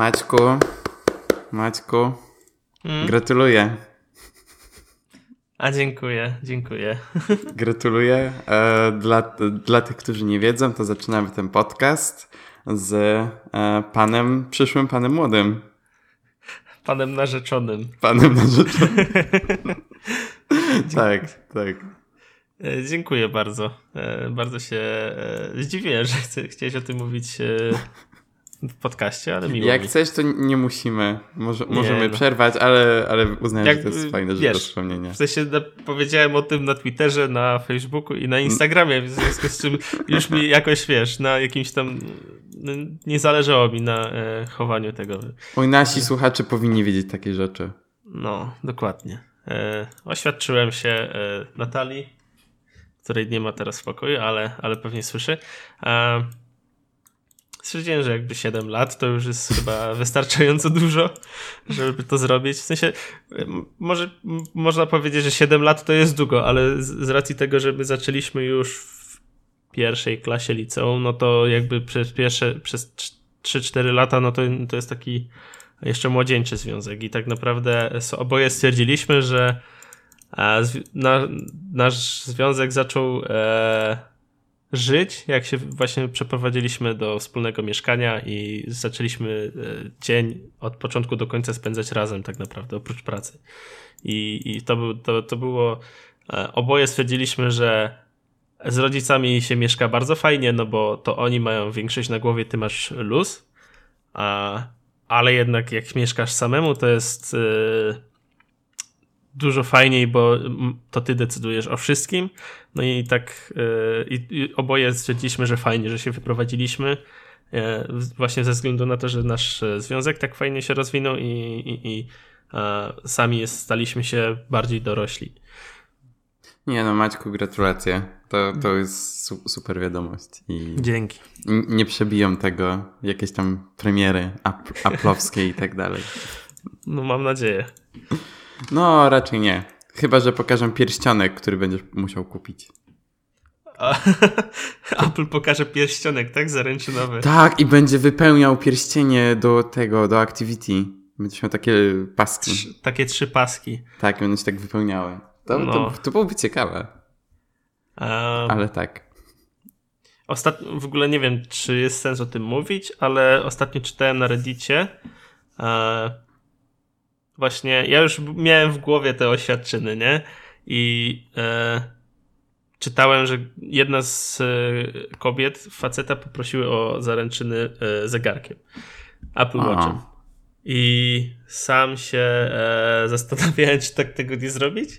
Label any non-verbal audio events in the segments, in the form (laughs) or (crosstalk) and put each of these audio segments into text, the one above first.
Maćku, Maćku, mm? gratuluję. A dziękuję, dziękuję. (laughs) Gratuluję. E, dla, dla tych, którzy nie wiedzą, to zaczynamy ten podcast z e, panem, przyszłym panem młodym. Panem narzeczonym. Panem narzeczonym. (laughs) tak, tak. E, dziękuję bardzo. Bardzo się zdziwiłem, że chciałeś o tym mówić w podcaście, ale miło Jak mi. chcesz, to nie musimy. Może, nie, możemy no. przerwać, ale, ale uznaję, Jak, że to jest fajne wiesz, do wspomnienia. W sensie na, powiedziałem o tym na Twitterze, na Facebooku i na Instagramie, w związku z czym już mi jakoś, wiesz, na jakimś tam no, nie zależało mi na e, chowaniu tego. Oj, nasi słuchacze powinni wiedzieć takie rzeczy. No, dokładnie. E, oświadczyłem się e, Natalii, której nie ma teraz w pokoju, ale, ale pewnie słyszy. E, stwierdziłem, że jakby 7 lat to już jest chyba (laughs) wystarczająco dużo, żeby to zrobić. W sensie, może można powiedzieć, że 7 lat to jest długo, ale z, z racji tego, że my zaczęliśmy już w pierwszej klasie liceum, no to jakby przez pierwsze, przez 3-4 lata, no to, to jest taki jeszcze młodzieńczy związek i tak naprawdę oboje stwierdziliśmy, że na, nasz związek zaczął e, żyć, jak się właśnie przeprowadziliśmy do wspólnego mieszkania i zaczęliśmy e, dzień od początku do końca spędzać razem tak naprawdę, oprócz pracy. I, i to, był, to, to było, e, oboje stwierdziliśmy, że z rodzicami się mieszka bardzo fajnie, no bo to oni mają większość na głowie, ty masz luz, a, ale jednak jak mieszkasz samemu, to jest yy, dużo fajniej, bo to ty decydujesz o wszystkim. No i tak yy, i oboje stwierdziliśmy, że fajnie, że się wyprowadziliśmy. Yy, właśnie ze względu na to, że nasz e, związek tak fajnie się rozwinął i, i, i sami jest, staliśmy się bardziej dorośli. Nie no, Maćku, gratulacje. To, to jest su super wiadomość. I Dzięki. Nie przebiją tego jakieś tam premiery aplowskie i tak dalej. No mam nadzieję. No, raczej nie. Chyba, że pokażę pierścionek, który będziesz musiał kupić. (laughs) Apple pokaże pierścionek, tak? Zaręczynowy. Tak, i będzie wypełniał pierścienie do tego, do Activity. Będziesz miał takie paski. Trz, takie trzy paski. Tak, będą się tak wypełniały. To, no. to, to byłoby ciekawe. Um, ale tak. Ostatnio, w ogóle nie wiem, czy jest sens o tym mówić, ale ostatnio czytałem na Reddicie, e, właśnie, ja już miałem w głowie te oświadczyny, nie? I e, czytałem, że jedna z e, kobiet, faceta poprosiły o zaręczyny e, zegarkiem. Apple Watchem. I sam się e, (laughs) zastanawiałem, czy tak tego nie zrobić,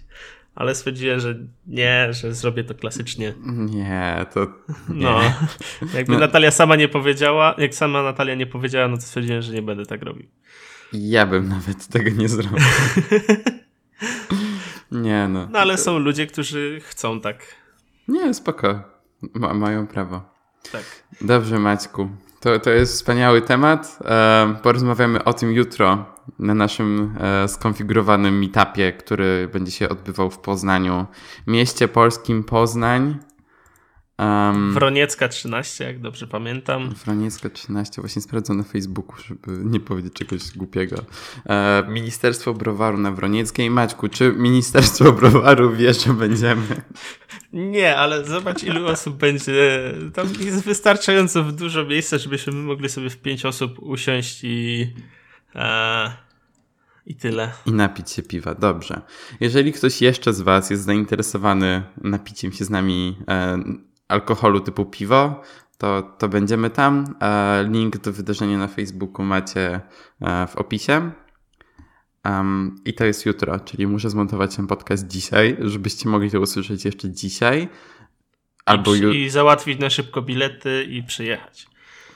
ale stwierdziłem, że nie, że zrobię to klasycznie. Nie, to. Nie. No. Jakby no. Natalia sama nie powiedziała, jak sama Natalia nie powiedziała, no to stwierdziłem, że nie będę tak robił. Ja bym nawet tego nie zrobił. (laughs) nie no. No ale są ludzie, którzy chcą tak. Nie, spoko. Ma, mają prawo. Tak. Dobrze, Maćku. To, to jest wspaniały temat. E, porozmawiamy o tym jutro na naszym e, skonfigurowanym meetupie, który będzie się odbywał w Poznaniu, mieście polskim Poznań. Um, Wroniecka 13, jak dobrze pamiętam. Wroniecka 13, właśnie sprawdzam na Facebooku, żeby nie powiedzieć czegoś głupiego. E, Ministerstwo Browaru na Wronieckiej. Maćku, czy Ministerstwo Browaru wie, że będziemy? Nie, ale zobacz ilu osób będzie. Tam jest wystarczająco dużo miejsca, żebyśmy mogli sobie w pięć osób usiąść i... E, I tyle. I napić się piwa. Dobrze. Jeżeli ktoś jeszcze z Was jest zainteresowany napiciem się z nami e, alkoholu typu piwo, to, to będziemy tam. E, link do wydarzenia na Facebooku macie e, w opisie. Um, I to jest jutro, czyli muszę zmontować ten podcast dzisiaj, żebyście mogli to usłyszeć jeszcze dzisiaj. Albo I, i załatwić na szybko bilety i przyjechać.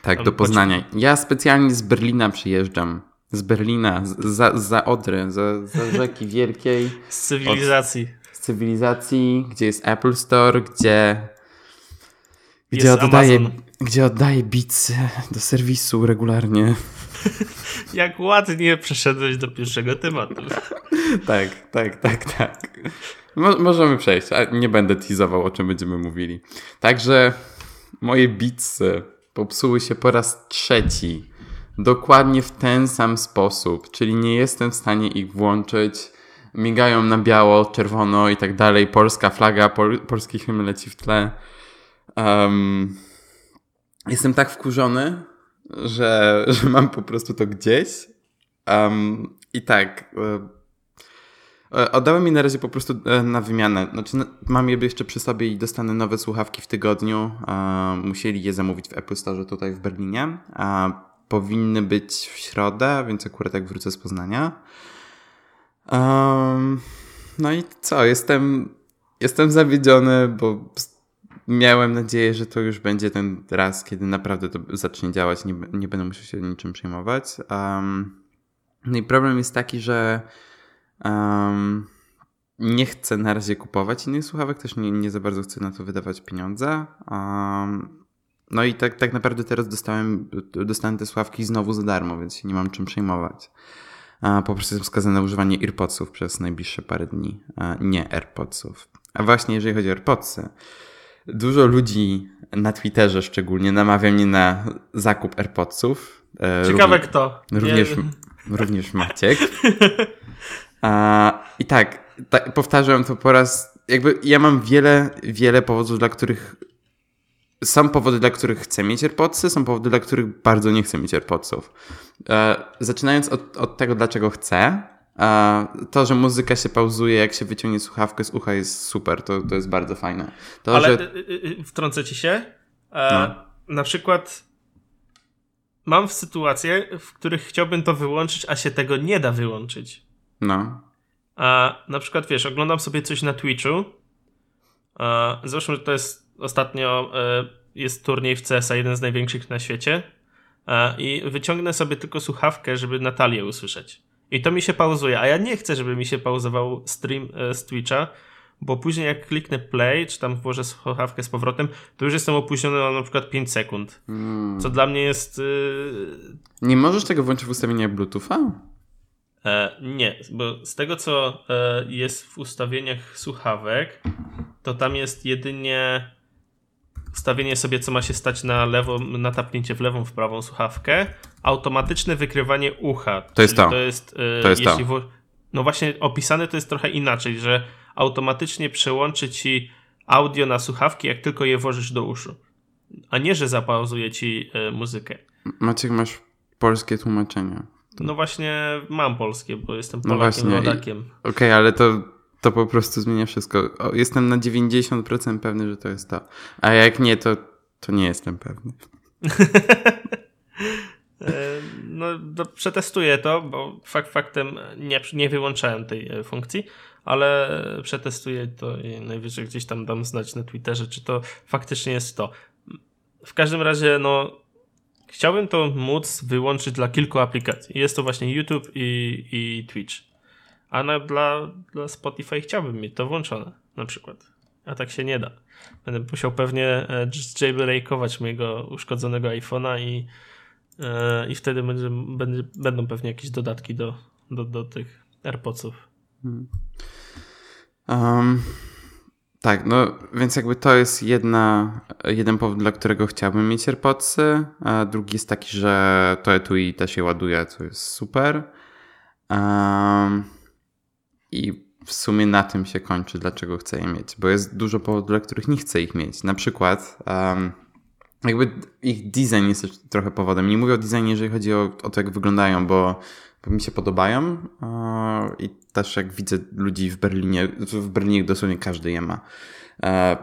Tak, do Poznania. Ja specjalnie z Berlina przyjeżdżam. Z Berlina, za, za Odry, za, za (laughs) rzeki wielkiej. Z cywilizacji. Od, z cywilizacji, gdzie jest Apple Store, gdzie gdzie oddaję, gdzie oddaję bicy do serwisu regularnie. (laughs) Jak ładnie przeszedłeś do pierwszego tematu. (laughs) tak, tak, tak, tak. Mo możemy przejść, a nie będę teasował, o czym będziemy mówili. Także moje bicy popsuły się po raz trzeci dokładnie w ten sam sposób, czyli nie jestem w stanie ich włączyć. Migają na biało, czerwono i tak dalej. Polska flaga, pol, polski hymn leci w tle. Um, jestem tak wkurzony, że, (laughs) że mam po prostu to gdzieś. Um, I tak. E, oddałem mi na razie po prostu e, na wymianę. Znaczy, mam je jeszcze przy sobie i dostanę nowe słuchawki w tygodniu. musieli je zamówić w Apple Store tutaj w Berlinie. powinny być w środę, więc akurat jak wrócę z Poznania. No i co? Jestem, jestem zawiedziony, bo miałem nadzieję, że to już będzie ten raz, kiedy naprawdę to zacznie działać. Nie, nie będę musiał się niczym przejmować. Um, no i problem jest taki, że um, nie chcę na razie kupować innych słuchawek, też nie, nie za bardzo chcę na to wydawać pieniądze. Um, no i tak, tak naprawdę teraz dostałem, dostałem te słuchawki znowu za darmo, więc się nie mam czym przejmować. Po prostu jestem wskazany na używanie AirPodsów przez najbliższe parę dni, a nie AirPodsów. A właśnie jeżeli chodzi o AirPodsy, dużo ludzi na Twitterze szczególnie namawia mnie na zakup AirPodsów. E, Ciekawe również, kto. Również, również Maciek. A, I tak, tak, powtarzam to po raz. Jakby ja mam wiele, wiele powodów, dla których. Są powody, dla których chcę mieć AirPodsy, są powody, dla których bardzo nie chcę mieć AirPodsów. E, zaczynając od, od tego, dlaczego chcę, to, że muzyka się pauzuje, jak się wyciągnie słuchawkę z ucha, jest super. To, to jest bardzo fajne. To, Ale że... Y, y, y, wtrącę ci się. E, no. Na przykład mam sytuacje, w których chciałbym to wyłączyć, a się tego nie da wyłączyć. No. A na przykład, wiesz, oglądam sobie coś na Twitchu. A, załóżmy, że to jest ostatnio e, jest turniej w CSA, jeden z największych na świecie. A, I wyciągnę sobie tylko słuchawkę, żeby Natalię usłyszeć. I to mi się pauzuje, a ja nie chcę, żeby mi się pauzował stream e, z Twitcha, bo później jak kliknę play, czy tam włożę słuchawkę z powrotem, to już jestem opóźniony na na przykład 5 sekund. Hmm. Co dla mnie jest... Yy... Nie możesz tego włączyć w ustawieniach Bluetootha? E, nie, bo z tego co e, jest w ustawieniach słuchawek, to tam jest jedynie ustawienie sobie, co ma się stać na lewo, na tapnięcie w lewą, w prawą słuchawkę, automatyczne wykrywanie ucha. To jest to. To jest, e, to jest jeśli to. no właśnie opisane to jest trochę inaczej, że automatycznie przełączy ci audio na słuchawki, jak tylko je włożysz do uszu. A nie, że zapauzuje ci e, muzykę. Maciek, masz polskie tłumaczenie. No właśnie mam polskie, bo jestem no Polakiem, no. Okej, okay, ale to, to po prostu zmienia wszystko. O, jestem na 90% pewny, że to jest to. A jak nie, to, to nie jestem pewny. (laughs) E, no, to przetestuję to, bo fakt faktem nie, nie wyłączałem tej e, funkcji, ale przetestuję to i najwyżej gdzieś tam dam znać na Twitterze, czy to faktycznie jest to. W każdym razie, no, chciałbym to móc wyłączyć dla kilku aplikacji. Jest to właśnie YouTube i, i Twitch. A na, dla, dla Spotify chciałbym mieć to włączone, na przykład. A tak się nie da. Będę musiał pewnie e, jailbreakować mojego uszkodzonego iPhone'a i, e, i wtedy będzie, będzie, będą pewnie jakieś dodatki do, do, do tych AirPodsów. Um, tak, no więc jakby to jest jedna, jeden powód, dla którego chciałbym mieć AirPodsy, a drugi jest taki, że to etui też je ładuje, co jest super. Um, I w sumie na tym się kończy, dlaczego chcę je mieć, bo jest dużo powodów, dla których nie chcę ich mieć. Na przykład um, jakby ich design jest trochę powodem. Nie mówię o designie, jeżeli chodzi o, o to, jak wyglądają, bo mi się podobają i też jak widzę ludzi w Berlinie, w Berlinie dosłownie każdy je ma, e,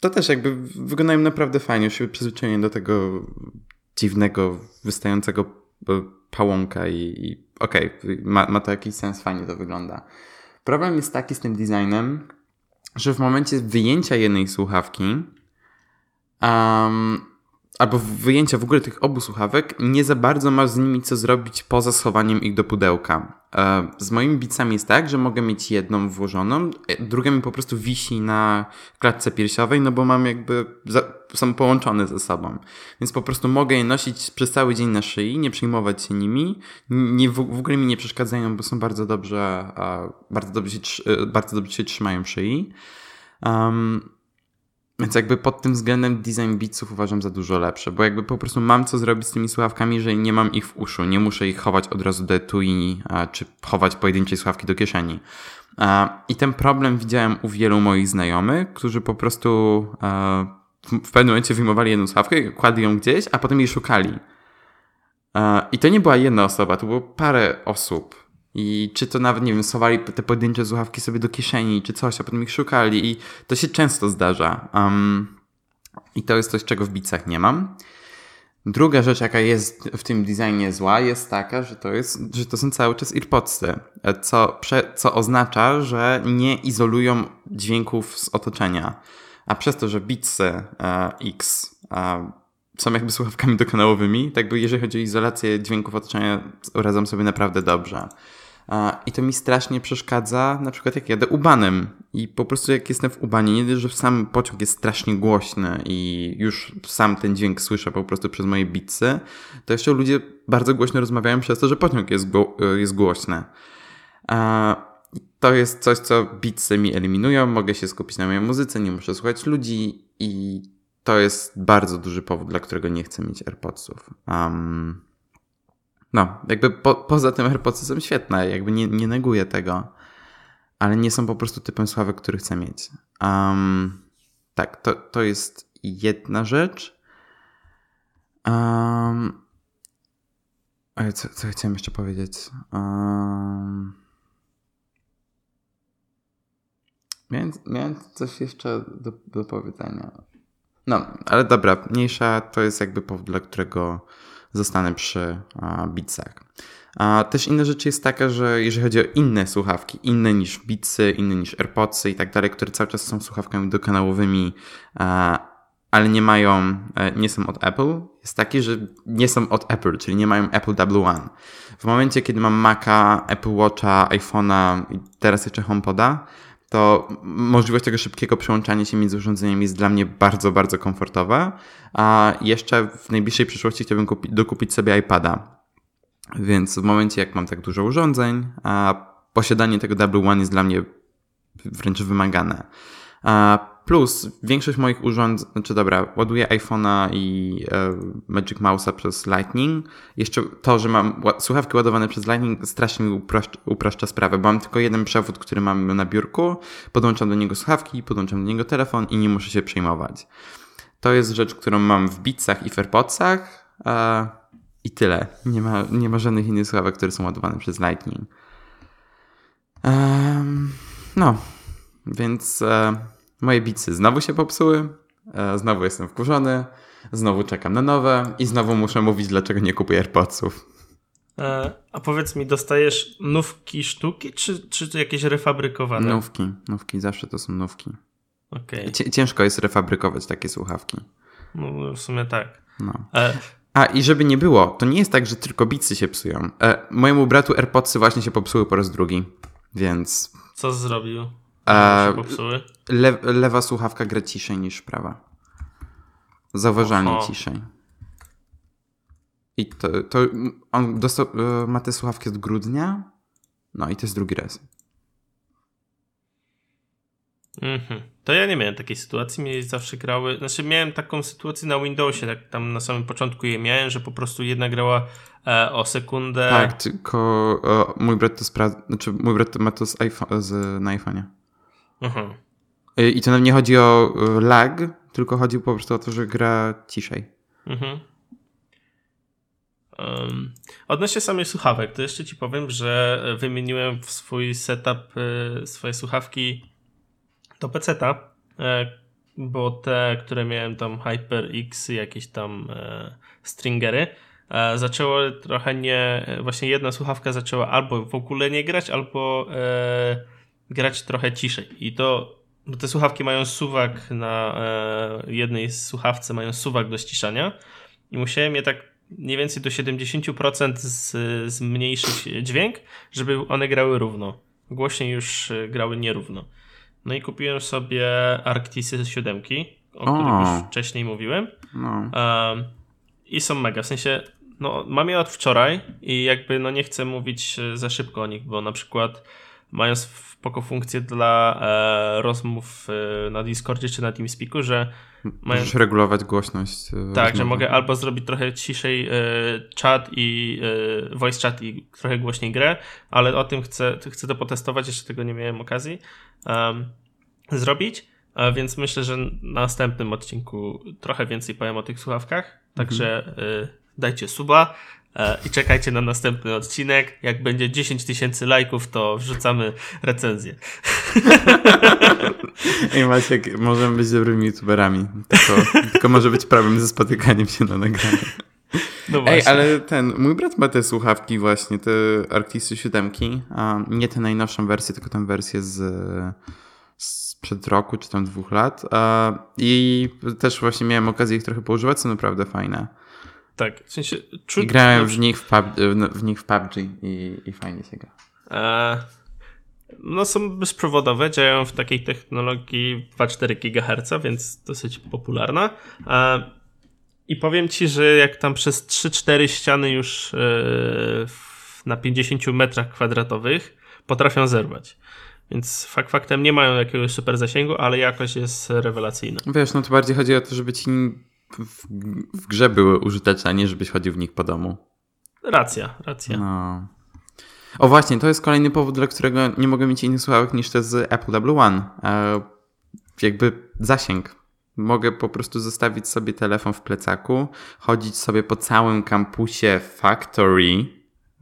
to też jakby wyglądają naprawdę fajnie, już się przyzwyczaiłem do tego dziwnego, wystającego e, pałąka i, i okej, okay, ma, ma to jakiś sens, fajnie to wygląda. Problem jest taki z tym designem, że w momencie wyjęcia jednej słuchawki um, albo wyjęcia w ogóle tych obu słuchawek, nie za bardzo masz z nimi co zrobić poza schowaniem ich do pudełka. E, z moimi bicami jest tak, że mogę mieć jedną włożoną, e, druga mi po prostu wisi na klatce piersiowej, no bo mam jakby, są połączone ze sobą. Więc po prostu mogę je nosić przez cały dzień na szyi, nie przejmować się nimi, nie, w, ogóle mi nie przeszkadzają, bo są bardzo dobrze, bardzo dobrze się, bardzo dobrze się trzymają szyi. Um, Więc jakby pod tym względem design Beatsów uważam za dużo lepsze, bo jakby po prostu mam co zrobić z tymi słuchawkami, jeżeli nie mam ich w uszu. Nie muszę ich chować od razu do etui, czy chować pojedyncze słuchawki do kieszeni. I ten problem widziałem u wielu moich znajomych, którzy po prostu w pewnym momencie wyjmowali jedną słuchawkę, kładli ją gdzieś, a potem jej szukali. I to nie była jedna osoba, to było parę osób. I czy to nawet, nie wiem, sowali te pojedyncze słuchawki sobie do kieszeni, czy coś, a potem ich szukali. I to się często zdarza. Um, I to jest coś, czego w bicach nie mam. Druga rzecz, jaka jest w tym designie zła, jest taka, że to, jest, że to są cały czas earpodsy, co, co oznacza, że nie izolują dźwięków z otoczenia. A przez to, że Beatsy e, X e, są jakby słuchawkami dokanałowymi, tak by jeżeli chodzi o izolację dźwięków otoczenia, radzą sobie naprawdę dobrze. I to mi strasznie przeszkadza, na przykład jak jadę ubanem i po prostu jak jestem w ubanie, nie dość, że sam pociąg jest strasznie głośny i już sam ten dźwięk słyszę po prostu przez moje bitsy, to jeszcze ludzie bardzo głośno rozmawiają przez to, że pociąg jest, jest głośny. To jest coś, co bitsy mi eliminują, mogę się skupić na mojej muzyce, nie muszę słuchać ludzi i to jest bardzo duży powód, dla którego nie chcę mieć AirPodsów. Um, no, jakby po, poza tym AirPodsy są świetne, jakby nie, nie neguję tego, ale nie są po prostu typem sławy, który chcę mieć. Um, tak, to, to jest jedna rzecz. Um, co, co chciałem jeszcze powiedzieć? Um, miałem, miałem coś jeszcze do, do powiedzenia. No, ale dobra, mniejsza to jest jakby powód, dla którego zostanę przy Beatsach. A też inna rzecz jest taka, że jeżeli chodzi o inne słuchawki, inne niż Beatsy, inne niż AirPodsy i tak dalej, które cały czas są słuchawkami dokanałowymi, ale nie mają, e, nie są od Apple, jest taki, że nie są od Apple, czyli nie mają Apple W1. W momencie, kiedy mam Maca, Apple Watcha, iPhone'a i teraz jeszcze HomePoda, to możliwość tego szybkiego przełączania się między urządzeniami jest dla mnie bardzo, bardzo komfortowa. A jeszcze w najbliższej przyszłości chciałbym kupi- dokupić sobie iPada. Więc w momencie, jak mam tak dużo urządzeń, a posiadanie tego W1 jest dla mnie wręcz wymagane. Plus większość moich urządzeń, znaczy dobra, ładuję iPhone'a i e, Magic Mouse'a przez Lightning. Jeszcze to, że mam słuchawki ładowane przez Lightning strasznie mi upraszcza, upraszcza sprawę, bo mam tylko jeden przewód, który mam na biurku, podłączam do niego słuchawki, podłączam do niego telefon i nie muszę się przejmować. To jest rzecz, którą mam w Beatsach i w e, i tyle. Nie ma, nie ma żadnych innych słuchawek, które są ładowane przez Lightning. no, więc... E, Moje bicy znowu się popsuły, e, znowu jestem wkurzony, znowu czekam na nowe i znowu muszę mówić, dlaczego nie kupuję AirPodsów. E, a powiedz mi, dostajesz nówki sztuki, czy, czy jakieś refabrykowane? Nówki, nówki, zawsze to są nówki. Okay. Ciężko jest refabrykować takie słuchawki. No w sumie tak. No. E... A i żeby nie było, to nie jest tak, że tylko bicy się psują. E, mojemu bratu AirPodsy właśnie się popsuły po raz drugi, więc... Co zrobił? Le, lewa słuchawka gra ciszej niż prawa. Zauważalnie Oho. ciszej. I to, to on dostał, e, ma te słuchawki od grudnia. No i to jest drugi raz. Mhm. To ja nie miałem takiej sytuacji, mnie zawsze grały, znaczy miałem taką sytuację na Windowsie, tak tam na samym początku je miałem, że po prostu jedna grała e, o sekundę. Tak, tylko e, mój brat to sprawdza, znaczy mój brat ma to z, iPhone, z na iPhone'ie. Mhm. I to nam nie chodzi o e, lag, tylko chodzi po prostu o to, że gra ciszej. Mhm. Um, odnośnie samych słuchawek, to jeszcze ci powiem, że wymieniłem w swój setup y, swoje słuchawki do PC-ta, y, bo te, które miałem tam HyperX, jakieś tam y, stringery, zaczęło trochę nie, właśnie jedna słuchawka zaczęła albo w ogóle nie grać, albo grać trochę ciszej. I to, bo te słuchawki mają suwak na e, jednej słuchawce, mają suwak do ściszania i musiałem je tak mniej więcej do 70% z, zmniejszyć dźwięk, żeby one grały równo. Głośniej już e, grały nierówno. No i kupiłem sobie Arctisy 7, o, o. których już wcześniej mówiłem. No. Um, I są mega, w sensie no, mam je od wczoraj i jakby no nie chcę mówić e, za szybko o nich, bo na przykład mają spoko funkcję dla e, rozmów e, na Discordzie czy na TeamSpeaku, że mają... Możesz regulować głośność. E, tak, że mogę albo zrobić trochę ciszej e, czat i e, voice chat i trochę głośniej grę, ale o tym chcę, chcę to potestować, jeszcze tego nie miałem okazji um, zrobić, więc myślę, że na następnym odcinku trochę więcej powiem o tych słuchawkach, także mhm. dajcie suba, E, i czekajcie na następny odcinek. Jak będzie 10 tysięcy lajków, to wrzucamy recenzję. (laughs) Ej Maciek, możemy być dobrymi youtuberami. Tylko, tylko może być problem ze spotykaniem się na nagraniu. No Ej, ale ten, mój brat ma te słuchawki właśnie, te Arctisy 7, a nie tę najnowszą wersję, tylko tę wersję z sprzed roku, czy tam dwóch lat. I też właśnie miałem okazję ich trochę poużywać, są naprawdę fajne. Tak, w sensie... Czu... Grałem w nich w, pub, w nich w PUBG i, i fajnie się gra. E, no są bezprzewodowe, działają w takiej technologii 2,4 GHz, więc dosyć popularna. E, I powiem Ci, że jak tam przez 3-4 ściany już e, na 50 metrach kwadratowych potrafią zerwać. Więc fakt faktem nie mają jakiegoś super zasięgu, ale jakość jest rewelacyjna. Wiesz, no to bardziej chodzi o to, żeby ci w, w grze były użyteczne, a nie żebyś chodził w nich po domu. Racja, racja. No. O właśnie, to jest kolejny powód, dla którego nie mogę mieć innych słuchawek niż te z Apple W1. E, jakby zasięg. Mogę po prostu zostawić sobie telefon w plecaku, chodzić sobie po całym kampusie Factory.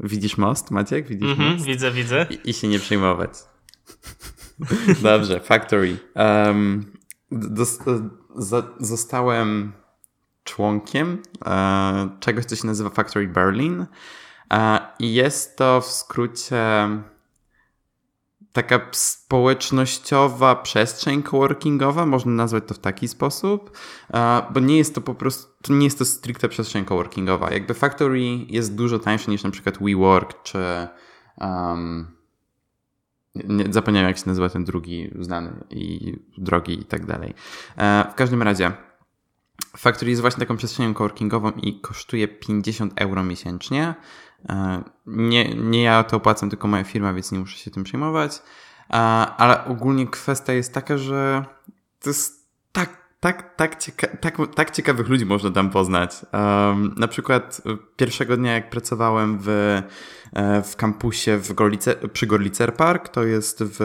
Widzisz most, Maciek? Widzisz -hmm, most? Widzę, widzę. I, I, się nie przejmować. (laughs) Dobrze, Factory. Um, zostałem członkiem e, czegoś, co się nazywa Factory Berlin. E, I jest to w skrócie taka społecznościowa przestrzeń coworkingowa, można nazwać to w taki sposób, e, bo nie jest to po prostu, nie jest to stricte przestrzeń coworkingowa. Jakby Factory jest dużo tańsze niż na przykład WeWork czy um, zapomniałem jak się nazywa ten drugi znany i drogi i tak dalej. W każdym razie Factory jest właśnie taką przestrzenią coworkingową i kosztuje 50 euro miesięcznie. E, nie, nie ja to opłacam, tylko moja firma, więc nie muszę się tym przejmować. E, ale ogólnie kwestia jest taka, że to jest tak, tak, tak, cieka tak, tak ciekawych ludzi można tam poznać. Um, na przykład pierwszego dnia, jak pracowałem w, e, w kampusie w Gorlice, przy Gorlicer Park, to jest w,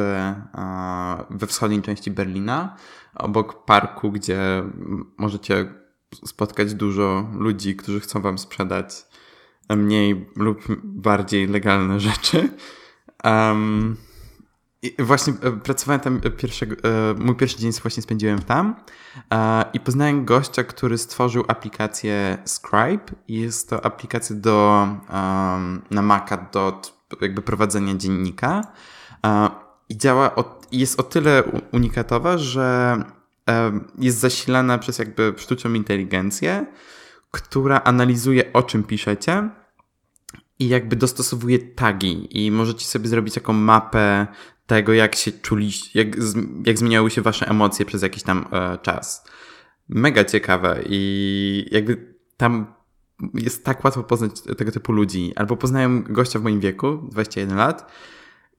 we wschodniej części Berlina, obok parku, gdzie możecie spotkać dużo ludzi, którzy chcą wam sprzedać mniej lub bardziej legalne rzeczy. Um, i właśnie e, pracowałem tam pierwszego, e, mój pierwszy dzień właśnie spędziłem tam e, i poznałem gościa, który stworzył aplikację Scribe. Jest to aplikacja do, na Maca do jakby prowadzenia dziennika i działa, o, jest o tyle unikatowa, że jest zasilana przez jakby sztuczną inteligencję, która analizuje o czym piszecie i jakby dostosowuje tagi i możecie sobie zrobić taką mapę tego, jak się czuliście, jak, jak zmieniały się wasze emocje przez jakiś tam e, czas. Mega ciekawe i jakby tam jest tak łatwo poznać tego typu ludzi. Albo poznałem gościa w moim wieku, 21 lat,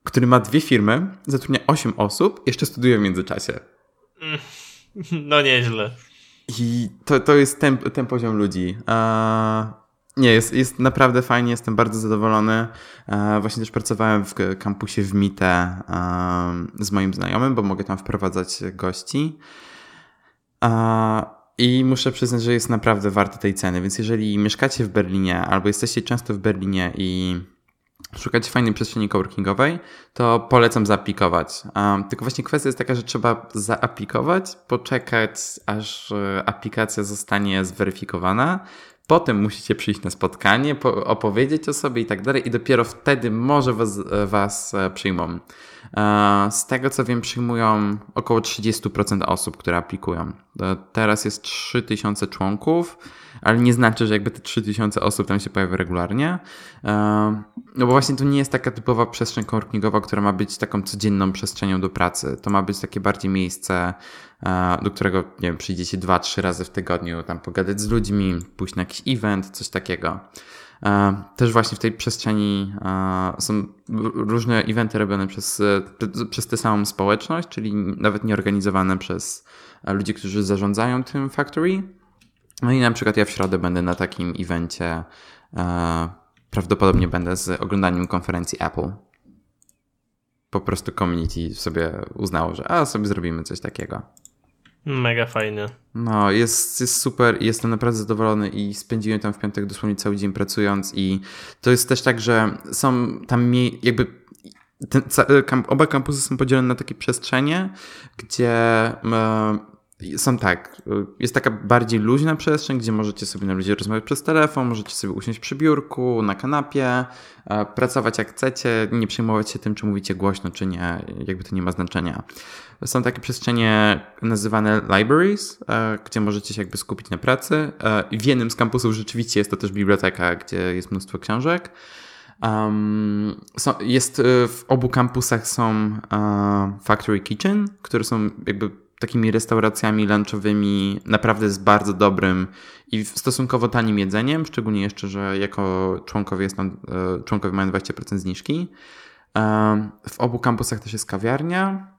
który ma dwie firmy, zatrudnia 8 osób, jeszcze studiuje w międzyczasie. (laughs) No nieźle. I to, to jest ten, ten poziom ludzi. nie, jest, jest naprawdę fajnie, jestem bardzo zadowolony. właśnie też pracowałem w kampusie w Mite z moim znajomym, bo mogę tam wprowadzać gości. I muszę przyznać, że jest naprawdę warte tej ceny, więc jeżeli mieszkacie w Berlinie albo jesteście często w Berlinie i szukacie fajnej przestrzeni coworkingowej, to polecam zaaplikować. Um, tylko właśnie kwestia jest taka, że trzeba zaaplikować, poczekać, aż e, aplikacja zostanie zweryfikowana. Potem musicie przyjść na spotkanie, opowiedzieć o sobie i tak dalej, i dopiero wtedy może was, e, was e, przyjmą. Z tego co wiem, przyjmują około 30% osób, które aplikują. Teraz jest 3000 członków ale nie znaczy, że jakby te 3000 osób tam się pojawia regularnie. No bo właśnie to nie jest taka typowa przestrzeń coworkingowa, która ma być taką codzienną przestrzenią do pracy. To ma być takie bardziej miejsce, do którego, nie wiem, przyjdziecie dwa, trzy razy w tygodniu, tam pogadać z ludźmi, pójść na jakiś event, coś takiego. E, też właśnie w tej przestrzeni e, są różne eventy robione przez, przez tę samą społeczność, czyli nawet nieorganizowane przez ludzi, którzy zarządzają tym factory. No i na przykład ja w środę będę na takim evencie. Prawdopodobnie będę z oglądaniem konferencji Apple po prostu community sobie uznało, że a sobie zrobimy coś takiego. Mega fajnie. No, jest, jest super i jestem naprawdę zadowolony i spędziłem tam w piątek dosłownie cały dzień pracując i to jest też tak, że są tam jakby ten, oba kampusy są podzielone na takie przestrzenie, gdzie są tak, jest taka bardziej luźna przestrzeń, gdzie możecie sobie na ludzie rozmawiać przez telefon, możecie sobie usiąść przy biurku, na kanapie, e, pracować jak chcecie, nie przejmować się tym, czy mówicie głośno, czy nie, jakby to nie ma znaczenia. Są takie przestrzenie nazywane libraries, e, gdzie możecie się jakby skupić na pracy. E, w jednym z kampusów rzeczywiście jest to też biblioteka, gdzie jest mnóstwo książek. Um, jest w obu kampusach są uh, factory kitchen, które są jakby takimi restauracjami lunchowymi naprawdę z bardzo dobrym i stosunkowo tanim jedzeniem, szczególnie jeszcze, że jako członkowie, jest tam, e, członkowie mają 20% zniżki. E, w obu kampusach też jest kawiarnia,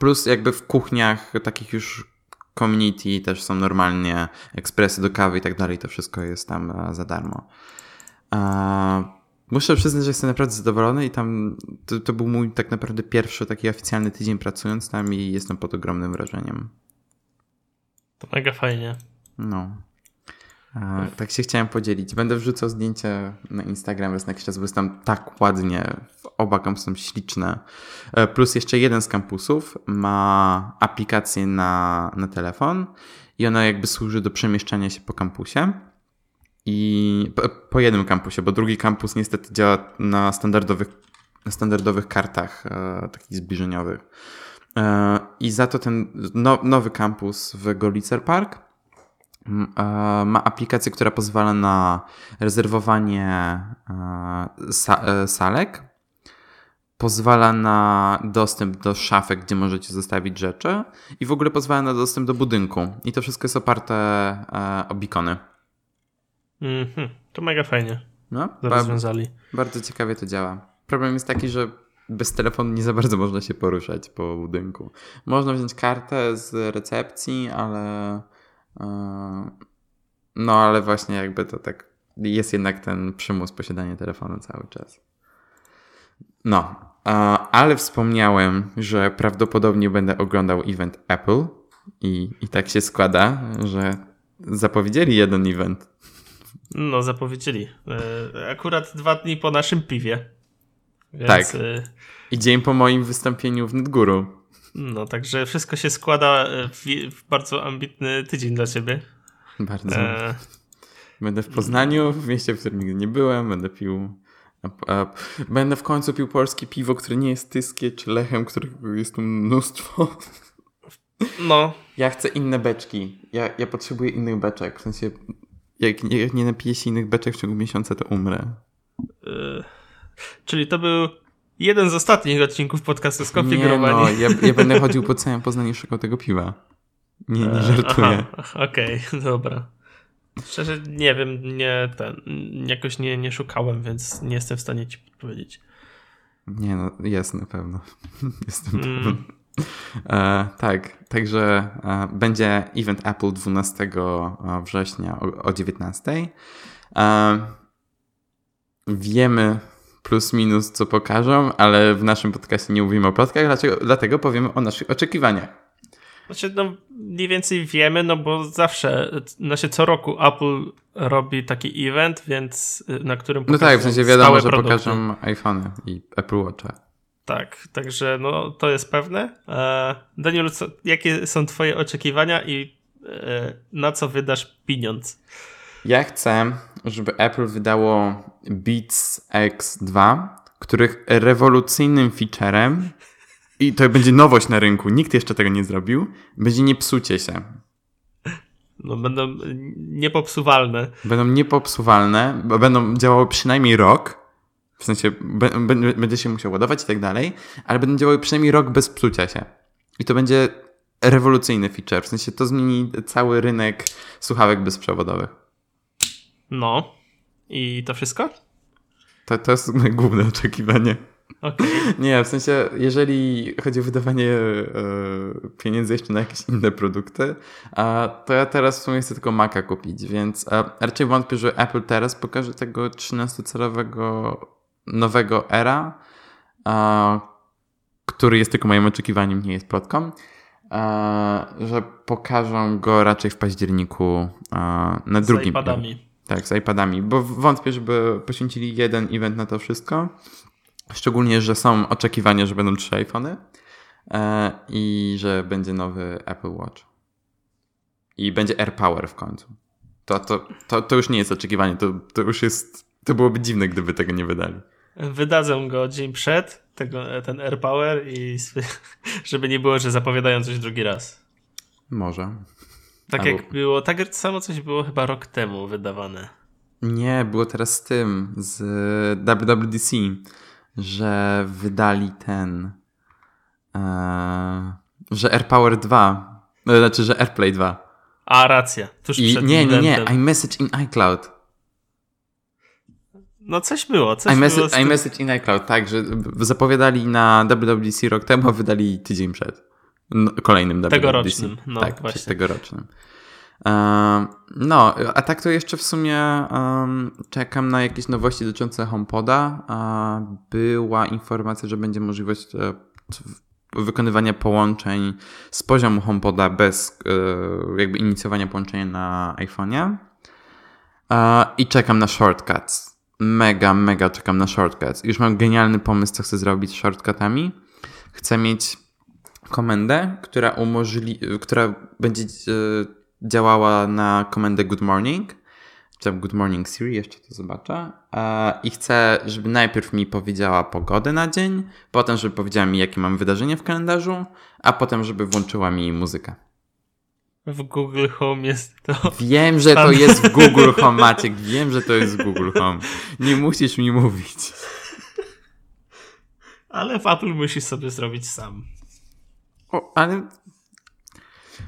plus jakby w kuchniach takich już community też są normalnie ekspresy do kawy i tak dalej, to wszystko jest tam e, za darmo. Muszę przyznać, że jestem naprawdę zadowolony i tam to, to, był mój tak naprawdę pierwszy taki oficjalny tydzień pracując tam i jestem pod ogromnym wrażeniem. To mega fajnie. No. A, tak się chciałem podzielić. Będę wrzucał zdjęcia na Instagram raz na jakiś czas, bo jest tam tak ładnie. Oba kampusy są śliczne. E, plus jeszcze jeden z kampusów ma aplikację na, na telefon i ona jakby służy do przemieszczania się po kampusie. I po, jednym kampusie, bo drugi kampus niestety działa na standardowych, na standardowych kartach e, takich zbliżeniowych. E, I za to ten no, nowy kampus w Golicer Park e, ma aplikację, która pozwala na rezerwowanie sa, salek, pozwala na dostęp do szafek, gdzie możecie zostawić rzeczy i w ogóle pozwala na dostęp do budynku. I to wszystko jest oparte o beacony. Mhm, to mega fajnie. No, rozwiązali. Bardzo ciekawie to działa. Problem jest taki, że bez telefonu nie za bardzo można się poruszać po budynku. Można wziąć kartę z recepcji, ale yy, no ale właśnie jakby to tak jest jednak ten przymus posiadania telefonu cały czas. No, ale wspomniałem, że prawdopodobnie będę oglądał event Apple i, i tak się składa, że zapowiedzieli jeden event no, zapowiedzieli. E, akurat dwa dni po naszym piwie. Więc... Tak. E, I dzień po moim wystąpieniu w Nedguru. No, także wszystko się składa w, w bardzo ambitny tydzień dla ciebie. Bardzo. E... Będę w Poznaniu, w mieście, w którym nigdy nie byłem. Będę pił. Będę w końcu pił polskie piwo, które nie jest tyskie, czy lechem, którego jest tu mnóstwo. No. Ja chcę inne beczki. Ja, ja potrzebuję innych beczek. W sensie jak nie, jak nie napiję się innych beczek w ciągu miesiąca, to umrę. Yy, czyli to był jeden z ostatnich odcinków podcastu Skonfigurowani. Nie, no, ja, ja będę chodził (laughs) po całym Poznaniu szukał tego piwa. Nie, nie żartuję. Okej, okay, (laughs) dobra. Szczerze nie wiem, nie ten, jakoś nie, nie szukałem, więc nie jestem w stanie ci powiedzieć. Nie no, jest na pewno. (laughs) Jestem mm. pewien. E, tak, także e, będzie event Apple 12 e, września o, o 19. E, wiemy plus minus co pokażą, ale w naszym podcastie nie mówimy o plotkach, dlaczego, dlatego powiemy o naszych oczekiwaniach. Znaczy, no, mniej więcej wiemy, no bo zawsze, znaczy co roku Apple robi taki event, więc na którym No tak, w sensie wiadomo, że produkty. pokażą iPhone i Apple Watcha. Tak, także no, to jest pewne. E, Daniel, co, jakie są Twoje oczekiwania i e, na co wydasz pieniądz? Ja chcę, żeby Apple wydało Beats X2, których rewolucyjnym featurem i to będzie nowość na rynku, nikt jeszcze tego nie zrobił, będzie nie psucie się. No, będą niepopsuwalne. Będą niepopsuwalne, bo będą działały przynajmniej rok w sensie będzie się musiał ładować i tak dalej, ale będą działały przynajmniej rok bez psucia się. I to będzie rewolucyjny feature. W sensie to zmieni cały rynek słuchawek bezprzewodowych. No. I to wszystko? To, to jest moje główne oczekiwanie. Okay. (laughs) Nie, w sensie, jeżeli chodzi o wydawanie e, pieniędzy jeszcze na jakieś inne produkty, a, to ja teraz w sumie chcę tylko Maca kupić, więc a, raczej wątpię, że Apple teraz pokaże tego 13-calowego nowego era, a, który jest tylko moim oczekiwaniem, nie jest plotką, a, że pokażą go raczej w październiku a, na z drugim. iPadami. Tak, z iPadami, bo wątpię, żeby poświęcili jeden event na to wszystko. Szczególnie, że są oczekiwania, że będą trzy iPhony e, i że będzie nowy Apple Watch. I będzie AirPower w końcu. To, to, to, to już nie jest oczekiwanie, to, to już jest. To byłoby dziwne, gdyby tego nie wydali. Wydadzą go dzień przed, tego, ten AirPower, i (laughs) żeby nie było, że zapowiadają coś drugi raz. Może. Tak Albo... jak było, tak samo coś było chyba rok temu wydawane. Nie, było teraz z tym, z WWDC że wydali ten. E, że AirPower 2. E, znaczy, że AirPlay 2. A, racja. Tuż I, przed nie, nie, nie. iMessage in iCloud. No coś było, coś iMessage, było. iMessage in iCloud, tak, że zapowiadali na WWDC rok temu, a wydali tydzień przed. No, kolejnym WWDC. Tegorocznym, no tak, właśnie. tegorocznym. No, a tak to jeszcze w sumie um, czekam na jakieś nowości dotyczące HomePoda. Była informacja, że będzie możliwość e, wykonywania połączeń z poziomu HomePoda bez e, jakby inicjowania połączenia na iPhone'ie. I czekam na shortcuts. Mega, mega czekam na shortcuts. Już mam genialny pomysł, co chcę zrobić z shortcutami. Chcę mieć komendę, która umożliwi, która będzie e, działała na komendę Good Morning, czy Good Morning Siri, jeszcze to zobaczę. I chcę, żeby najpierw mi powiedziała pogodę na dzień, potem, żeby powiedziała mi, jakie mam wydarzenie w kalendarzu, a potem, żeby włączyła mi muzykę. W Google Home jest to. Wiem, że to jest w Google Home, (laughs) Maciek. Wiem, że to jest w Google Home. Nie musisz mi mówić. Ale w Apple musisz sobie zrobić sam. O, ale.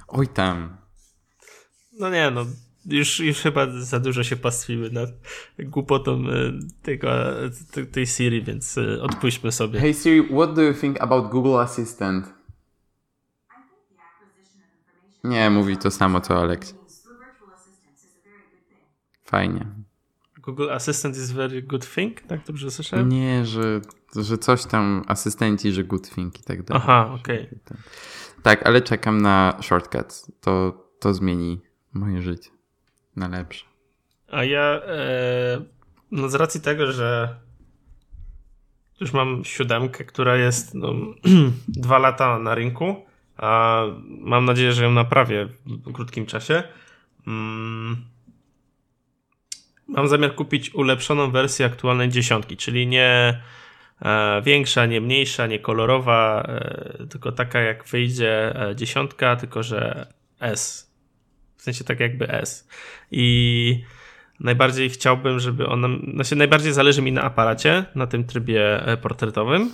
Oj tam. No nie, no już, już chyba za dużo się pastwimy nad głupotą e, tego, tej Siri, więc e, odpuśćmy sobie. Hey Siri, what do you think about Google Assistant? Nie, mówi to samo co Alex. Fajnie. Google Assistant is very good thing? Tak dobrze słyszałem? Nie, że, że coś tam asystenci, że good thing i tak dalej. Aha, okej. Okay. Tak, ale czekam na shortcuts. To, to zmieni moje życie na lepsze. A ja, e, no z racji tego, że już mam siódemkę, która jest no, (clears throat) dwa lata na rynku, a mam nadzieję, że ją naprawię w krótkim czasie. Mm, mam zamiar kupić ulepszoną wersję aktualnej dziesiątki, czyli nie e, większa, nie mniejsza, nie kolorowa, e, tylko taka jak wyjdzie e, dziesiątka, tylko że S w sensie tak jakby S. I najbardziej chciałbym, żeby ona, znaczy najbardziej zależy mi na aparacie, na tym trybie portretowym.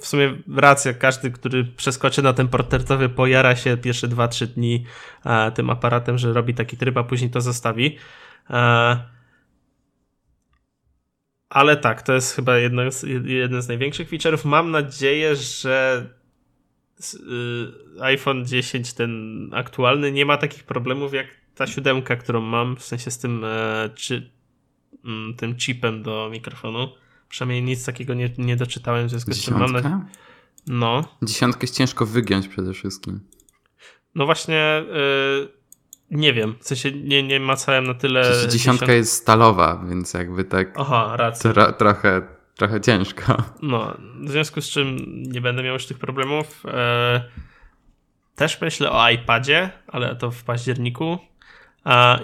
W sumie racja, każdy, który przeskoczy na ten portretowy, pojara się pierwsze 2-3 dni e, tym aparatem, że robi taki tryb, a później to zostawi. E, ale tak, to jest chyba jedno, jeden z największych feature'ów. Mam nadzieję, że Y, iPhone 10, ten aktualny, nie ma takich problemów jak ta siódemka, którą mam, w sensie z tym, e, czy, mm, tym chipem do mikrofonu. Przynajmniej nic takiego nie, nie doczytałem, w związku z tym mam. No. Dziesiątkę jest ciężko wygiąć przede wszystkim. No właśnie, yy, nie wiem, w sensie nie, nie macałem na tyle... Dziesiątka dziesiąt... jest stalowa, więc jakby tak... Aha, racja. Tro, trochę trochę ciężko. No, w związku z czym nie będę miał już tych problemów. E, też myślę o iPadzie, ale to w październiku.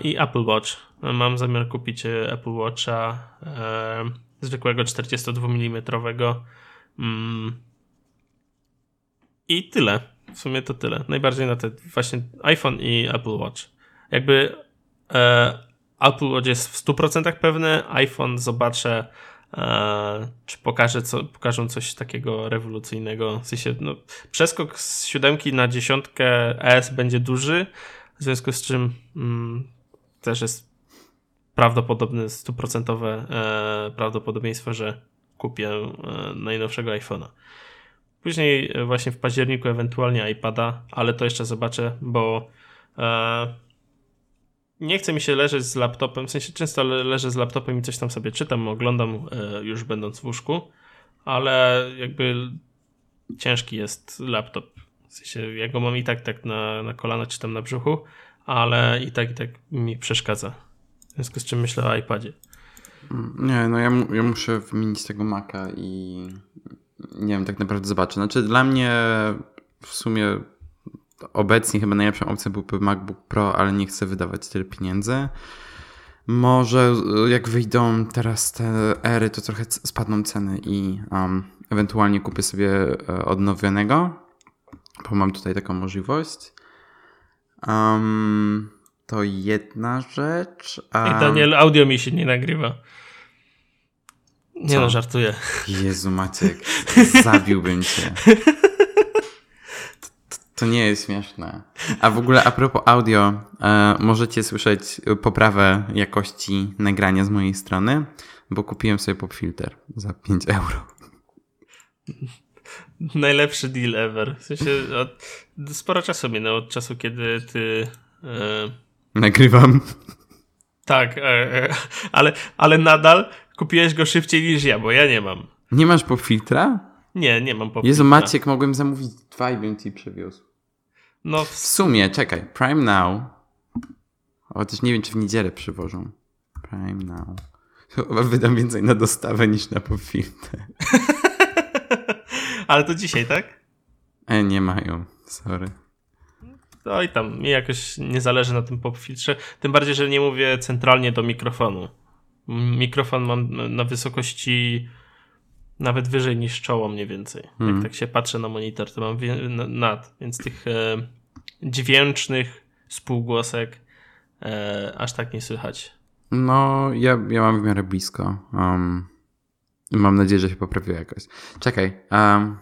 I Apple Watch. Mam zamiar kupić e, Apple Watcha e, zwykłego 42 mm. Mm. I tyle. W sumie to tyle. Najbardziej na te właśnie iPhone i Apple Watch. Jakby Apple Watch jest w 100% pewny, iPhone zobaczę E, czy pokaże co, pokażą coś takiego rewolucyjnego. W sensie, no, przeskok z siódemki na dziesiątkę S będzie duży, w związku z czym mm, też jest prawdopodobne, stuprocentowe e, prawdopodobieństwo, że kupię e, najnowszego iPhone'a. Później e, właśnie w październiku ewentualnie iPada, ale to jeszcze zobaczę, bo nie chce mi się leżeć z laptopem, w sensie często leżę z laptopem i coś tam sobie czytam, oglądam już będąc w łóżku, ale jakby ciężki jest laptop. W sensie ja go mam i tak tak na, na kolana czy tam na brzuchu, ale i tak i tak mi przeszkadza. W związku z czym myślę o iPadzie. Nie, no ja, ja muszę wymienić tego Maca i nie wiem, tak naprawdę zobaczę. Znaczy dla mnie w sumie obecnie chyba najlepszą opcją byłby MacBook Pro, ale nie chcę wydawać tyle pieniędzy. Może jak wyjdą teraz te ery, to trochę spadną ceny i um, ewentualnie kupię sobie e, odnowionego, bo mam tutaj taką możliwość. Um, to jedna rzecz. I Daniel, audio mi się nie nagrywa. Nie Co? no, żartuję. Jezu, Maciek, (laughs) zabiłbym cię. To nie jest śmieszne. A w ogóle a propos audio, e, możecie słyszeć poprawę jakości nagrania z mojej strony, bo kupiłem sobie popfilter za 5 euro. Najlepszy deal ever. W sensie od, sporo czasu minęło od czasu, kiedy ty... E... Nagrywam. Tak, e, e ale, ale nadal kupiłeś go szybciej niż ja, bo ja nie mam. Nie masz popfiltra? Nie, nie mam popcorn. Jezu, Maciek, mogłem zamówić dwa i bym ci przywiózł. No w... w sumie, czekaj, Prime Now. Chociaż nie wiem, czy w niedzielę przywożą. Prime Now. Chyba wydam więcej na dostawę niż na popfiltę. (laughs) Ale to dzisiaj, tak? E, nie mają, sorry. No i tam, mi jakoś nie zależy na tym popfiltrze. Tym bardziej, że nie mówię centralnie do mikrofonu. Mikrofon mam na wysokości nawet wyżej niż czoło mniej więcej. Hmm. Jak tak się patrzę na monitor, to mam nad, więc tych e, dźwięcznych spółgłosek e, aż tak nie słychać. No, ja, ja mam w miarę blisko. Um, mam nadzieję, że się poprawiło jakoś. Czekaj, um,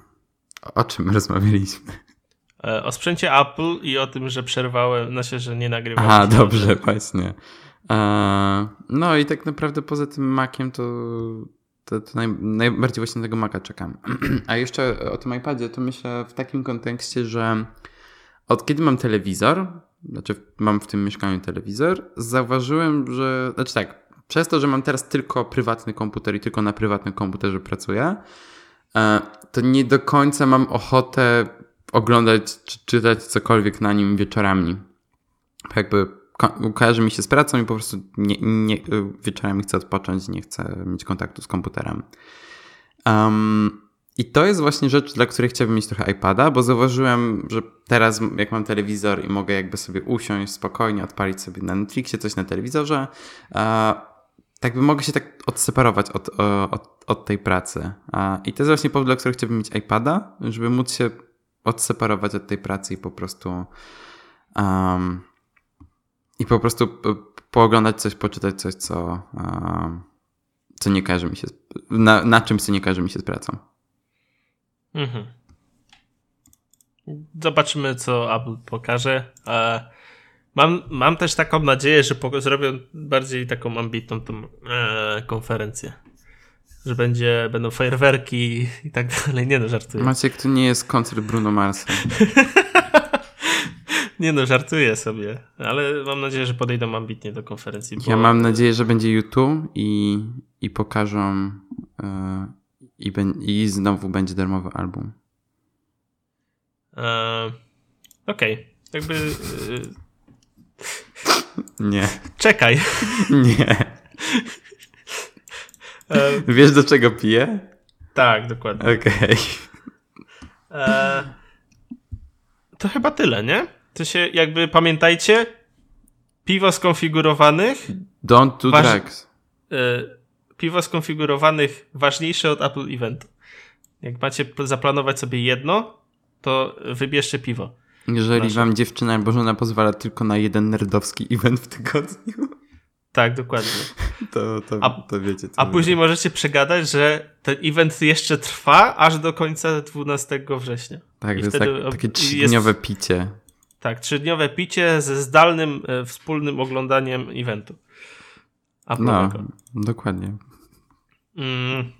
o czym (laughs) rozmawialiśmy? E, o sprzęcie Apple i o tym, że przerwałem, znaczy, że nie nagrywałem. A, dobrze, właśnie. E, no i tak naprawdę poza tym Maciem to to, to naj, najbardziej właśnie tego Maca czekam. (clears throat) A jeszcze o tym iPadzie to myślę w takim kontekście, że od kiedy mam telewizor, znaczy mam w tym mieszkaniu telewizor, zauważyłem, że, znaczy tak, przez to, że mam teraz tylko prywatny komputer i tylko na prywatnym komputerze pracuję, e, to nie do końca mam ochotę oglądać czy czytać cokolwiek na nim wieczorami. Jakby kojarzy mi się z pracą i po prostu nie, nie, wieczorem chcę odpocząć, nie chcę mieć kontaktu z komputerem. Um, I to jest właśnie rzecz, dla której chciałbym mieć trochę iPada, bo zauważyłem, że teraz jak mam telewizor i mogę jakby sobie usiąść spokojnie, odpalić sobie na Netflixie coś na telewizorze, tak by mogę się tak odseparować od, od, od tej pracy. I to jest właśnie powód, dla którego chciałbym mieć iPada, żeby móc się odseparować od tej pracy i po prostu um, i po prostu pooglądać coś, poczytać coś, co, co nie każe mi się, na, na czymś, co nie każe mi się z pracą. Mhm. Zobaczymy, co Apple pokaże. Mam, mam też taką nadzieję, że zrobią bardziej taką ambitną tą, e, konferencję. Że będzie, będą fajerwerki i tak dalej. Nie no, żartuję. Maciek, to nie jest koncert Bruno Marsa. (laughs) Nie no, żartuję sobie, ale mam nadzieję, że podejdą ambitnie do konferencji. Ja mam nadzieję, że będzie YouTube i, i pokażą yy, i, be, i znowu będzie darmowy album. Eee, Okej, okay. jakby... Yy... Nie. Czekaj. Nie. (laughs) Wiesz do czego piję? Tak, dokładnie. Okej. Okay. Eee... To chyba tyle, nie? To się jakby pamiętajcie, piwo skonfigurowanych. Don't do waż... drugs. Y piwo skonfigurowanych ważniejsze od Apple Eventu. Jak macie zaplanować sobie jedno, to wybierzcie piwo. Jeżeli Nasze. wam dziewczyna albo żona pozwala tylko na jeden nerdowski event w tygodniu. Tak, dokładnie. To, to, a, to wiecie. a później możecie przegadać, że ten event jeszcze trwa aż do końca 12 września. Tak, I to jest tak, takie trzydniowe picie. Tak, trzydniowe picie ze zdalnym, e, wspólnym oglądaniem eventu. No, dokładnie. Mm.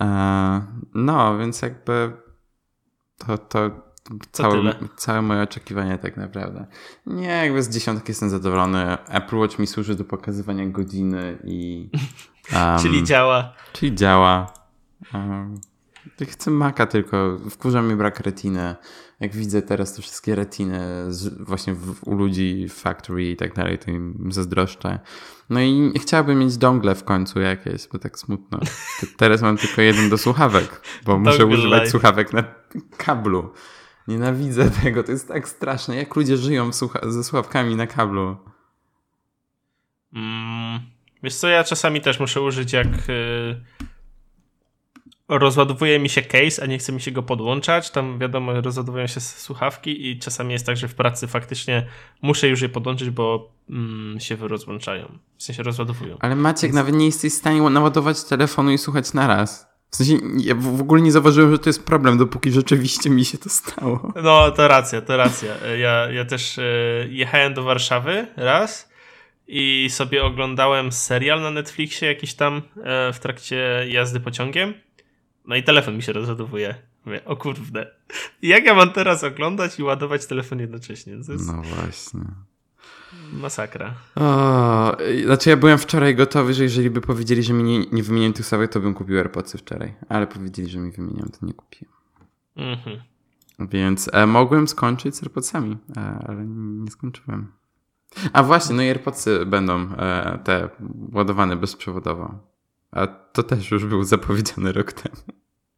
E, no, więc jakby to, to całe, całe moje oczekiwania tak naprawdę. Nie, jakby z dziesiątki jestem zadowolony. Apple Watch mi służy do pokazywania godziny i... (laughs) Um, czyli działa. Czyli działa. Um, chcę Maca tylko. Wkurza mi brak retiny. Jak widzę teraz te wszystkie retiny z, właśnie w, u ludzi w factory i tak dalej, to im zazdroszczę. No i chciałabym mieć dongle w końcu jakieś, bo tak smutno. (laughs) Teraz mam tylko jeden do słuchawek, bo muszę używać life. słuchawek na kablu. Nienawidzę (laughs) tego, to jest tak straszne. Jak ludzie żyją ze słuchawkami na kablu? Mm, wiesz co, ja czasami też muszę użyć jak yy, rozładowuje mi się case, a nie chce mi się go podłączać. Tam wiadomo, rozładowują się słuchawki i czasami jest tak, że w pracy faktycznie muszę już je podłączyć, bo mm, się rozłączają. W sensie rozładowują. Ale Maciek, Więc... nawet nie jesteś w stanie naładować telefonu i słuchać naraz. W sensie, ja w ogóle nie zauważyłem, że to jest problem, dopóki rzeczywiście mi się to stało. No, to racja, to racja. Ja, ja też e, jechałem do Warszawy raz i sobie oglądałem serial na Netflixie jakiś tam e, w trakcie jazdy pociągiem. No i telefon mi się rozładowuje. Mówię, o kurde. Jak ja mam teraz oglądać i ładować telefon jednocześnie? Jest... No właśnie. Masakra. O, znaczy ja byłem wczoraj gotowy, że jeżeli by powiedzieli, że mi nie, nie wymienią tych sławek, to bym kupił AirPodsy wczoraj. Ale powiedzieli, że mi wymienią, to nie kupiłem. Mhm. Więc e, mogłem skończyć z AirPodsami, e, ale nie skończyłem. A właśnie, no i AirPodsy będą e, te ładowane bezprzewodowo. A to też już był zapowiedziany rok temu.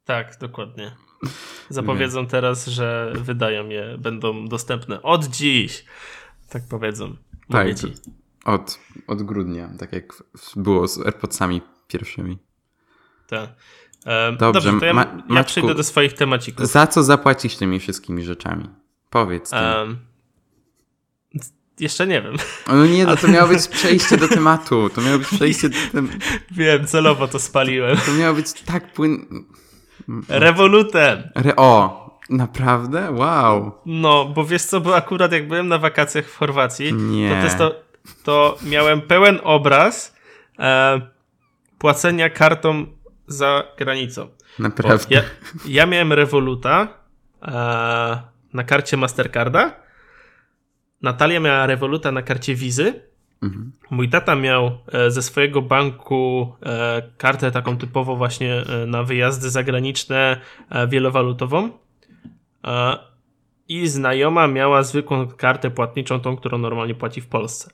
Tak, dokładnie. (laughs) Zapowiedzą teraz, że wydają je, będą dostępne od dziś. Tak powiedzą. Tak, od, od grudnia, tak jak było z AirPodsami pierwszymi. Tak. E, dobrze, dobrze, to ja, Ma ja przejdę do swoich temacików. Za co zapłacisz tymi wszystkimi rzeczami? Powiedz. Um, jeszcze nie wiem. No nie, no to (laughs) miało być przejście do tematu. To miało być przejście do tematu. Wiem, celowo to spaliłem. To miało być tak płyn... Rewolutem. Re o, naprawdę? Wow. No, bo wiesz co, bo akurat jak byłem na wakacjach w Chorwacji, nie. To, to, to miałem pełen obraz e, płacenia kartą za granicą. Naprawdę? Ja, ja, miałem Revoluta e, na karcie Mastercarda Natalia miała Revoluta na karcie wizy. Mhm. Mój tata miał e, ze swojego banku e, kartę taką typowo właśnie e, na wyjazdy zagraniczne, wielowalutową. I znajoma miała zwykłą kartę płatniczą, tą, którą normalnie płaci w Polsce.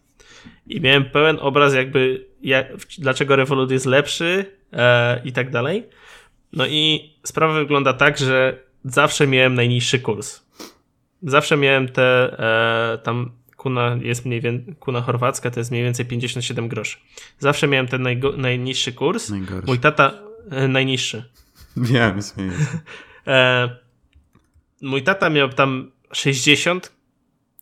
I miałem pełen obraz, jakby jak, dlaczego Revolut jest lepszy i tak dalej. No i sprawa wygląda tak, że zawsze miałem najniższy kurs zawsze miałem te e, tam kuna jest mniej więcej, kuna chorwacka to jest mniej więcej 57 groszy. Zawsze miałem ten najgo, najniższy kurs. Najgorszy. Mój tata e, najniższy. Wiem, śmieję. e, mój tata miał tam 60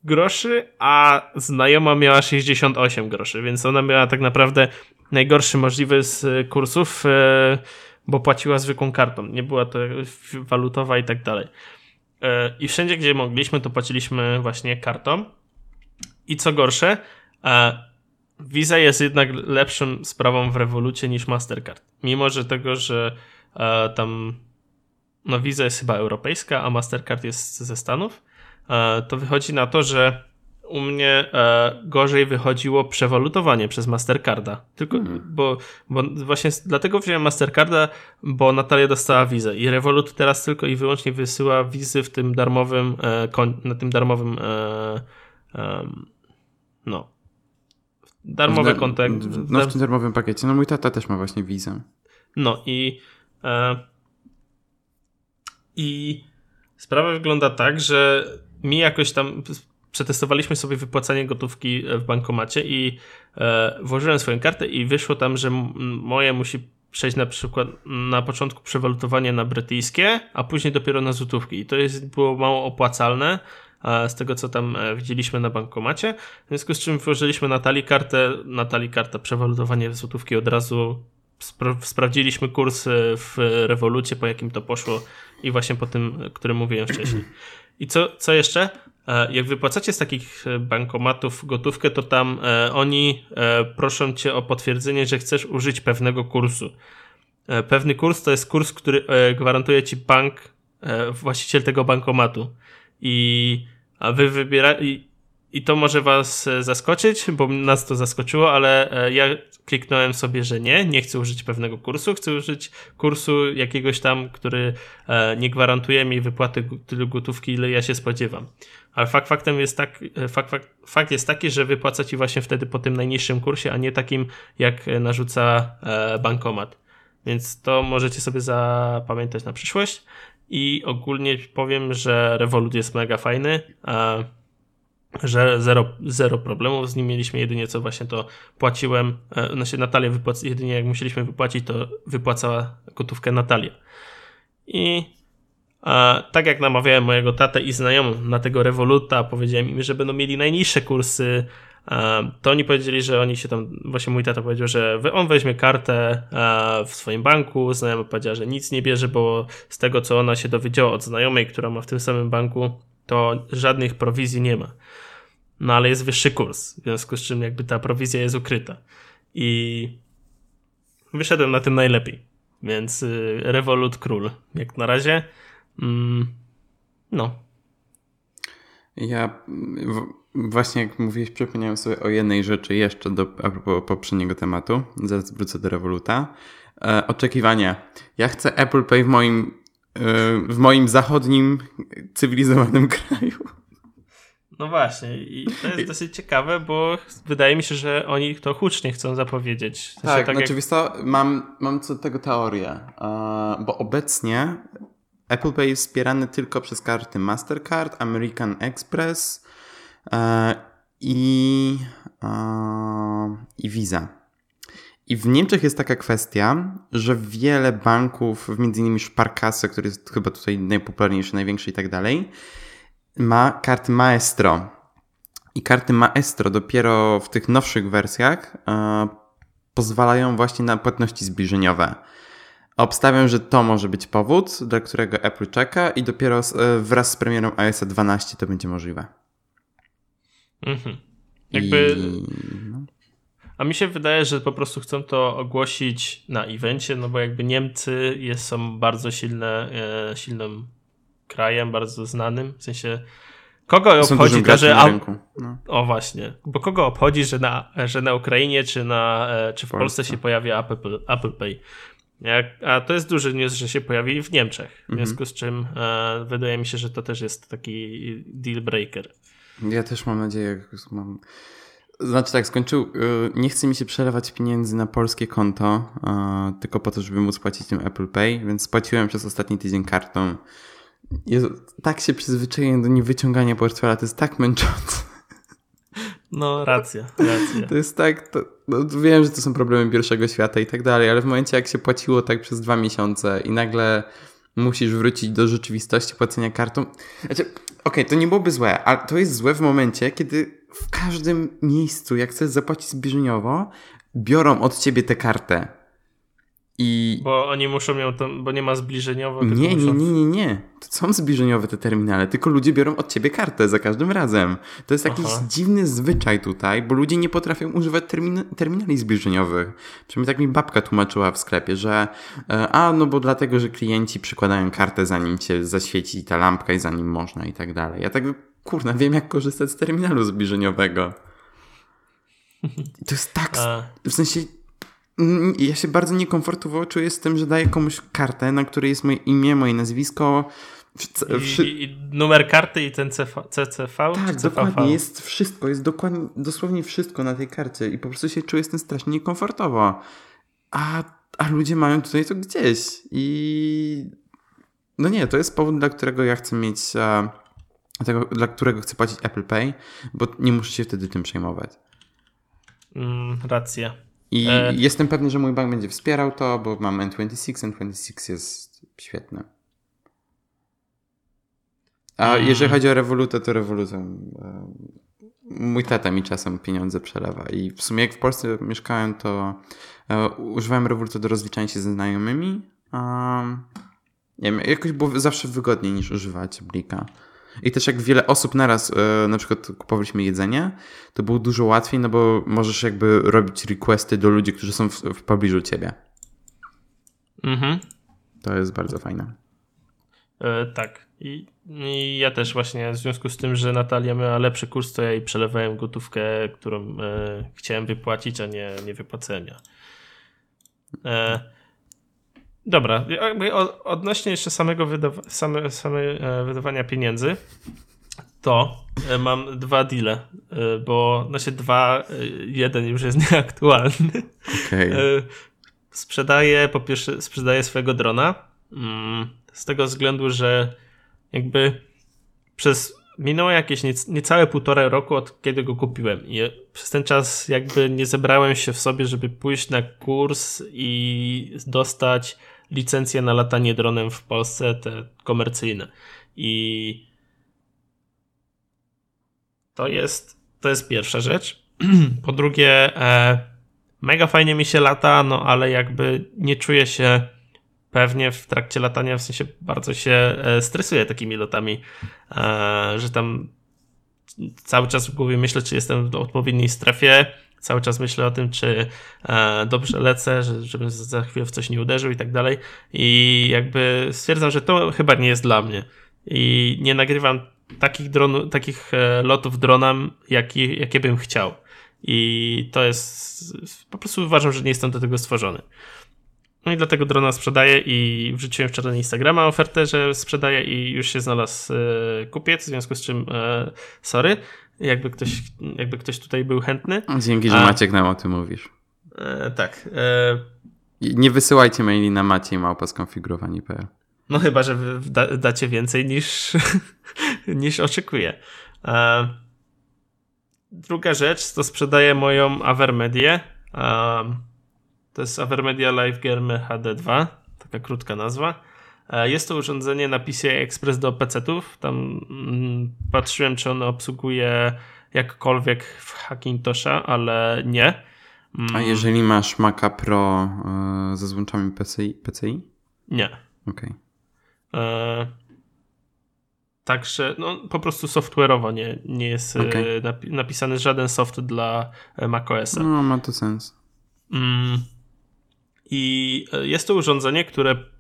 groszy, a znajoma miała 68 groszy, więc ona miała tak naprawdę najgorszy możliwy z kursów, e, bo płaciła zwykłą kartą. Nie była to walutowa i tak dalej. E, I wszędzie, gdzie mogliśmy, to płaciliśmy właśnie kartą. I co gorsze, e, Visa jest jednak lepszą sprawą w rewolucie niż Mastercard. Mimo, że tego, że tam no Visa jest chyba europejska, a Mastercard jest ze Stanów, to wychodzi na to, że u mnie e, gorzej wychodziło przewalutowanie przez Mastercarda. Tylko, hmm. bo, bo właśnie dlatego wziąłem Mastercarda, bo Natalia dostała wizę i Revolut teraz tylko i wyłącznie wysyła wizy w tym darmowym, e, na tym darmowym e, no darmowy kontakt. No w tym darmowym pakiecie. No mój tata też ma właśnie wizę. No i e, i sprawa wygląda tak, że mi jakoś tam przetestowaliśmy sobie wypłacanie gotówki e, w bankomacie i e, włożyłem swoją kartę i wyszło tam, że moje musi przejść na przykład na początku przewalutowanie na brytyjskie, a później dopiero na złotówki. I to jest, było mało opłacalne z tego, co tam e, widzieliśmy na bankomacie. W związku z czym włożyliśmy Natalii kartę, Natalii karta przewalutowanie w złotówki od razu spra sprawdziliśmy kurs e, w rewolucie, po jakim to poszło i właśnie po tym, którym mówiłem wcześniej. I co, co jeszcze? e, jak wypłacacie z takich e, bankomatów gotówkę, to tam oni proszą cię o potwierdzenie, że chcesz użyć pewnego kursu. Pewny kurs to jest kurs, który gwarantuje ci bank, właściciel tego bankomatu. I a wy wybiera i, to może was zaskoczyć, bo nas to zaskoczyło, ale ja kliknąłem sobie, że nie, nie chcę użyć pewnego kursu, chcę użyć kursu jakiegoś tam, który e, nie gwarantuje mi wypłaty tylu gotówki, ile ja się spodziewam. Ale fakt faktem jest tak, e, fakt, fakt, fakt jest taki, że wypłaca ci właśnie wtedy po tym najniższym kursie, a nie takim, jak narzuca e, bankomat. Więc to możecie sobie zapamiętać na przyszłość. I ogólnie powiem, że Revolut jest mega fajny że zero, zero problemów z nim mieliśmy, jedynie co właśnie to płaciłem, e, znaczy Natalia wypłac, jedynie jak musieliśmy wypłacić, to wypłacała gotówkę Natalia. I a, tak jak namawiałem mojego tatę i znajomą na tego Revoluta, powiedziałem im, że będą mieli najniższe kursy, a, to oni powiedzieli, że oni się tam, właśnie mój tata powiedział, że on weźmie kartę a, w swoim banku, znajoma powiedziała, że nic nie bierze, bo z tego co ona się dowiedziała od znajomej, która ma w tym samym banku, to żadnych prowizji nie ma no ale jest wyższy kurs, w związku z czym jakby ta prowizja jest ukryta. I wyszedłem na tym najlepiej. Więc y, Revolut Król, jak na razie. Mm, no. Ja właśnie jak mówiłeś, przypomniałem sobie o jednej rzeczy jeszcze do, a propos poprzedniego tematu. Zaraz wrócę do Revoluta. E, oczekiwania. Ja chcę Apple Pay w moim, e, w moim zachodnim, cywilizowanym (laughs) kraju. No właśnie, i to jest dosyć ciekawe, bo wydaje mi się, że oni to hucznie chcą zapowiedzieć. Tak, tak znaczy jak... mam, mam co do tego teorię, bo obecnie Apple Pay jest wspierany tylko przez karty Mastercard, American Express e, i, i Visa. I w Niemczech jest taka kwestia, że wiele banków, między innymi Sparkasse, który jest chyba tutaj najpopularniejszy, największy i tak dalej, ma karty Maestro. I karty Maestro dopiero w tych nowszych wersjach e, pozwalają właśnie na płatności zbliżeniowe. Obstawiam, że to może być powód, dla którego Apple czeka i dopiero z, e, wraz z premierą iOS 12 to będzie możliwe. Mhm. Jakby... I... No. A mi się wydaje, że po prostu chcą to ogłosić na evencie, no bo jakby Niemcy jest, są bardzo silne, e, silną krajem bardzo znanym, w sensie kogo obchodzi to, że... A... No. O właśnie, bo kogo obchodzi, że na, że na Ukrainie czy, na, e, czy w Polsce, Polsce się pojawia Apple, Apple Pay. Jak, a to jest duży news, że się pojawi w Niemczech, w mhm. związku z czym e, wydaje mi się, że to też jest taki deal breaker. Ja też mam nadzieję, mam... Znaczy tak, skończył. E, nie chce mi się przelewać pieniędzy na polskie konto, e, tylko po to, żeby móc płacić tym Apple Pay, więc spłaciłem przez ostatni tydzień kartą Jezu, tak się przyzwyczaiłem do niewyciągania portfela, to jest tak męczące. No, racja, racja. To jest tak, to, no, wiem, że to są problemy pierwszego świata i tak dalej, ale w momencie jak się płaciło tak przez dwa miesiące i nagle musisz wrócić do rzeczywistości płacenia kartą. Znaczy, okej, okay, to nie byłoby złe, ale to jest złe w momencie, kiedy w każdym miejscu, jak chcesz zapłacić zbliżeniowo, biorą od ciebie tę kartę. I... Bo oni muszą ją, to, bo nie ma zbliżeniowo. Nie, muszą... nie, nie, nie, nie. To są zbliżeniowe te terminale, tylko ludzie biorą od ciebie kartę za każdym razem. To jest jakiś Aha. dziwny zwyczaj tutaj, bo ludzie nie potrafią używać termin terminali zbliżeniowych. Przynajmniej tak mi babka tłumaczyła w sklepie, że e, a, no bo dlatego, że klienci przykładają kartę zanim cię zaświeci ta lampka i zanim można i tak dalej. Ja tak, kurna, wiem jak korzystać z terminalu zbliżeniowego. To jest tak, w sensie ja się bardzo niekomfortowo czuję z tym, że daję komuś kartę, na której jest moje imię, moje nazwisko. I, i numer karty i ten CV, CCV? Tak, dokładnie. Jest wszystko, jest dokładnie, dosłownie wszystko na tej karcie i po prostu się czuję z tym strasznie niekomfortowo. A, a ludzie mają tutaj to gdzieś i no nie, to jest powód, dla którego ja chcę mieć, tego, dla którego chcę płacić Apple Pay, bo nie muszę się wtedy tym przejmować. Mm, racja. I e... jestem pewny, że mój bank będzie wspierał to, bo mam N26, N26 jest świetny. A hmm. jeżeli chodzi o rewolutę, to rewolutę. Mój tata mi czasem pieniądze przelewa. I w sumie jak w Polsce mieszkałem, to e, używałem rewoluty do rozliczania się ze znajomymi. nie wiem, jakoś było zawsze wygodniej niż używać Blika. I też jak wiele osób naraz e, na przykład kupowaliśmy jedzenie, to było dużo łatwiej, no bo możesz jakby robić requesty do ludzi, którzy są w, w pobliżu ciebie. Mhm. To jest bardzo fajne. E, tak. I, I, ja też właśnie w związku z tym, że Natalia miała lepszy kurs, to ja jej przelewałem gotówkę, którą e, chciałem wypłacić, a nie, nie wypłacenia. E, dobra, odnośnie jeszcze samego wydawa same, same e, wydawania pieniędzy, to e, mam dwa deale, e, bo znaczy dwa, jeden już jest (laughs) nieaktualny. Okay. Sprzedaję, po pierwsze, sprzedaję swojego drona. Mm, z tego względu, że jakby przez minęło jakieś niecałe półtora roku od kiedy go kupiłem i przez ten czas jakby nie zebrałem się w sobie, żeby pójść na kurs i dostać licencję na latanie dronem w Polsce, te komercyjne. I to jest, to jest pierwsza rzecz. (clears throat) Po drugie, e, mega fajnie mi się lata, no ale jakby nie czuję się pewnie w trakcie latania, w sensie bardzo się e, stresuję takimi lotami, e, że tam cały czas w głowie myślę, czy jestem w odpowiedniej strefie, cały czas myślę o tym, czy e, dobrze lecę, żebym za chwilę w coś nie uderzył i tak dalej. I jakby stwierdzam, że to chyba nie jest dla mnie. I nie nagrywam takich, dronu, takich lotów dronem, jaki, jakie bym chciał. I to jest, po prostu uważam, że nie jestem do tego stworzony. No i dlatego drona sprzedaję i wrzuciłem wczoraj na Instagrama ofertę, że sprzedaję i już się znalazł e, kupiec, w związku z czym e, sorry, jakby ktoś, jakby ktoś tutaj był chętny. Dzięki, że A, Maciek nam o tym mówisz. E, tak. E, nie wysyłajcie maili na maciej małpa skonfigurowani.pl No chyba, że da, dacie więcej niż, (laughs) niż oczekuję. E, druga rzecz to sprzedaję moją Avermedię. E, to jest Avermedia Live Germy HD2, taka krótka nazwa. E, jest to urządzenie na PCI Express do PC-ów. Tam mm, patrzyłem, czy ono obsługuje jakkolwiek w Hackintosha, ale nie. Mm. A jeżeli masz Maca Pro yy, ze złączami PCI? PCI? Nie. Okej. Okay. E, także no, po prostu software'owo nie, nie jest okay. napi napisany żaden soft dla macOS. No, ma to sens. Mm. I e, jest to urządzenie, które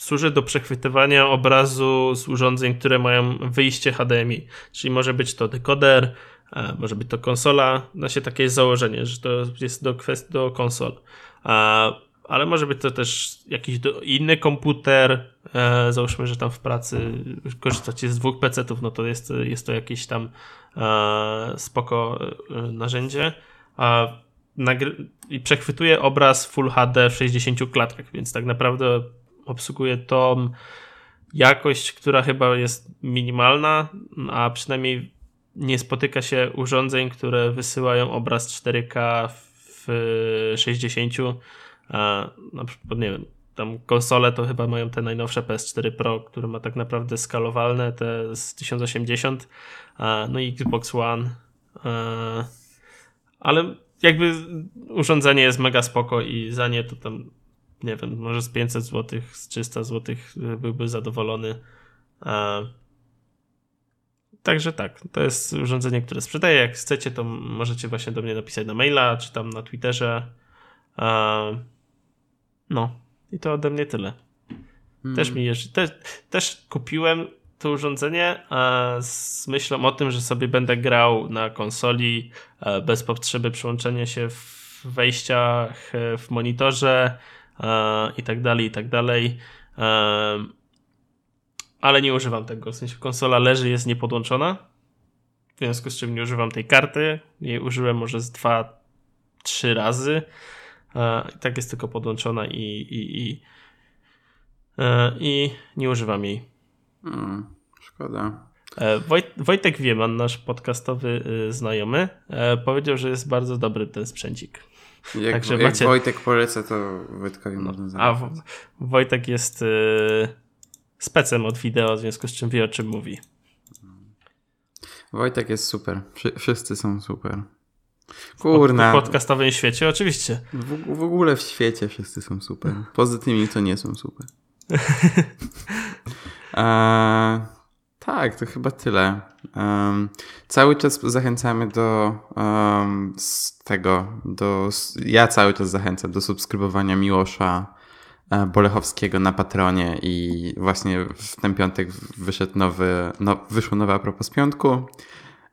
służy do przechwytywania obrazu z urządzeń, które mają wyjście HDMI. Czyli może być to dekoder, e, może być to konsola. Na się takie jest założenie, że to jest do kwestii do konsol. Ale może być to też jakiś inny komputer. E, załóżmy, że tam w pracy korzystacie z dwóch PC-ów, no to jest, jest to jakieś tam spoko narzędzie i przechwytuje obraz Full HD w 60 klatkach, więc tak naprawdę obsługuje tą jakość, która chyba jest minimalna, a przynajmniej nie spotyka się urządzeń, które wysyłają obraz 4K w 60. A, na przykład, nie wiem, tam konsole to chyba mają te najnowsze PS4 Pro, które ma tak naprawdę skalowalne, te z 1080, a, no i Xbox One. Ale jakby urządzenie jest mega spoko i za nie to tam, nie wiem, może z 500 zł, z 300 zł byłby zadowolony. Także tak, to jest urządzenie, które sprzedaję. Jak chcecie, to możecie właśnie do mnie napisać na maila, czy tam na Twitterze. No, i to ode mnie tyle. Hmm. Też mi jeszcze, też, też kupiłem to urządzenie z myślą o tym, że sobie będę grał na konsoli e, bez potrzeby przyłączenia się w wejściach, e, w monitorze e, i tak dalej, i tak dalej. Ale nie używam tego, w sensie konsola leży, jest niepodłączona, w związku z czym nie używam tej karty. Jej użyłem może z dwa, trzy razy. I tak jest tylko podłączona i, i, i, i nie używam jej. Hmm, szkoda. E, Wojt, Wojtek Wieman, nasz podcastowy y, znajomy, e, powiedział, że jest bardzo dobry ten sprzęcik. Jak, Także jak macie... Wojtek poleca, to Wojtkowi no, można zabrać. A Wojtek jest y, specem od wideo, w związku z czym wie o czym mówi. Wojtek jest super. Wszyscy są super. Kurna. W podcastowym świecie oczywiście. W, w ogóle w świecie wszyscy są super. Poza tymi, co nie są super. (laughs) A, Tak, to chyba tyle. Um, cały czas zachęcamy do um, tego, do, ja cały czas zachęcam do subskrybowania Miłosza e, Bolechowskiego na Patronie i właśnie w ten piątek wyszedł nowy, no, wyszło nowe a propos piątku,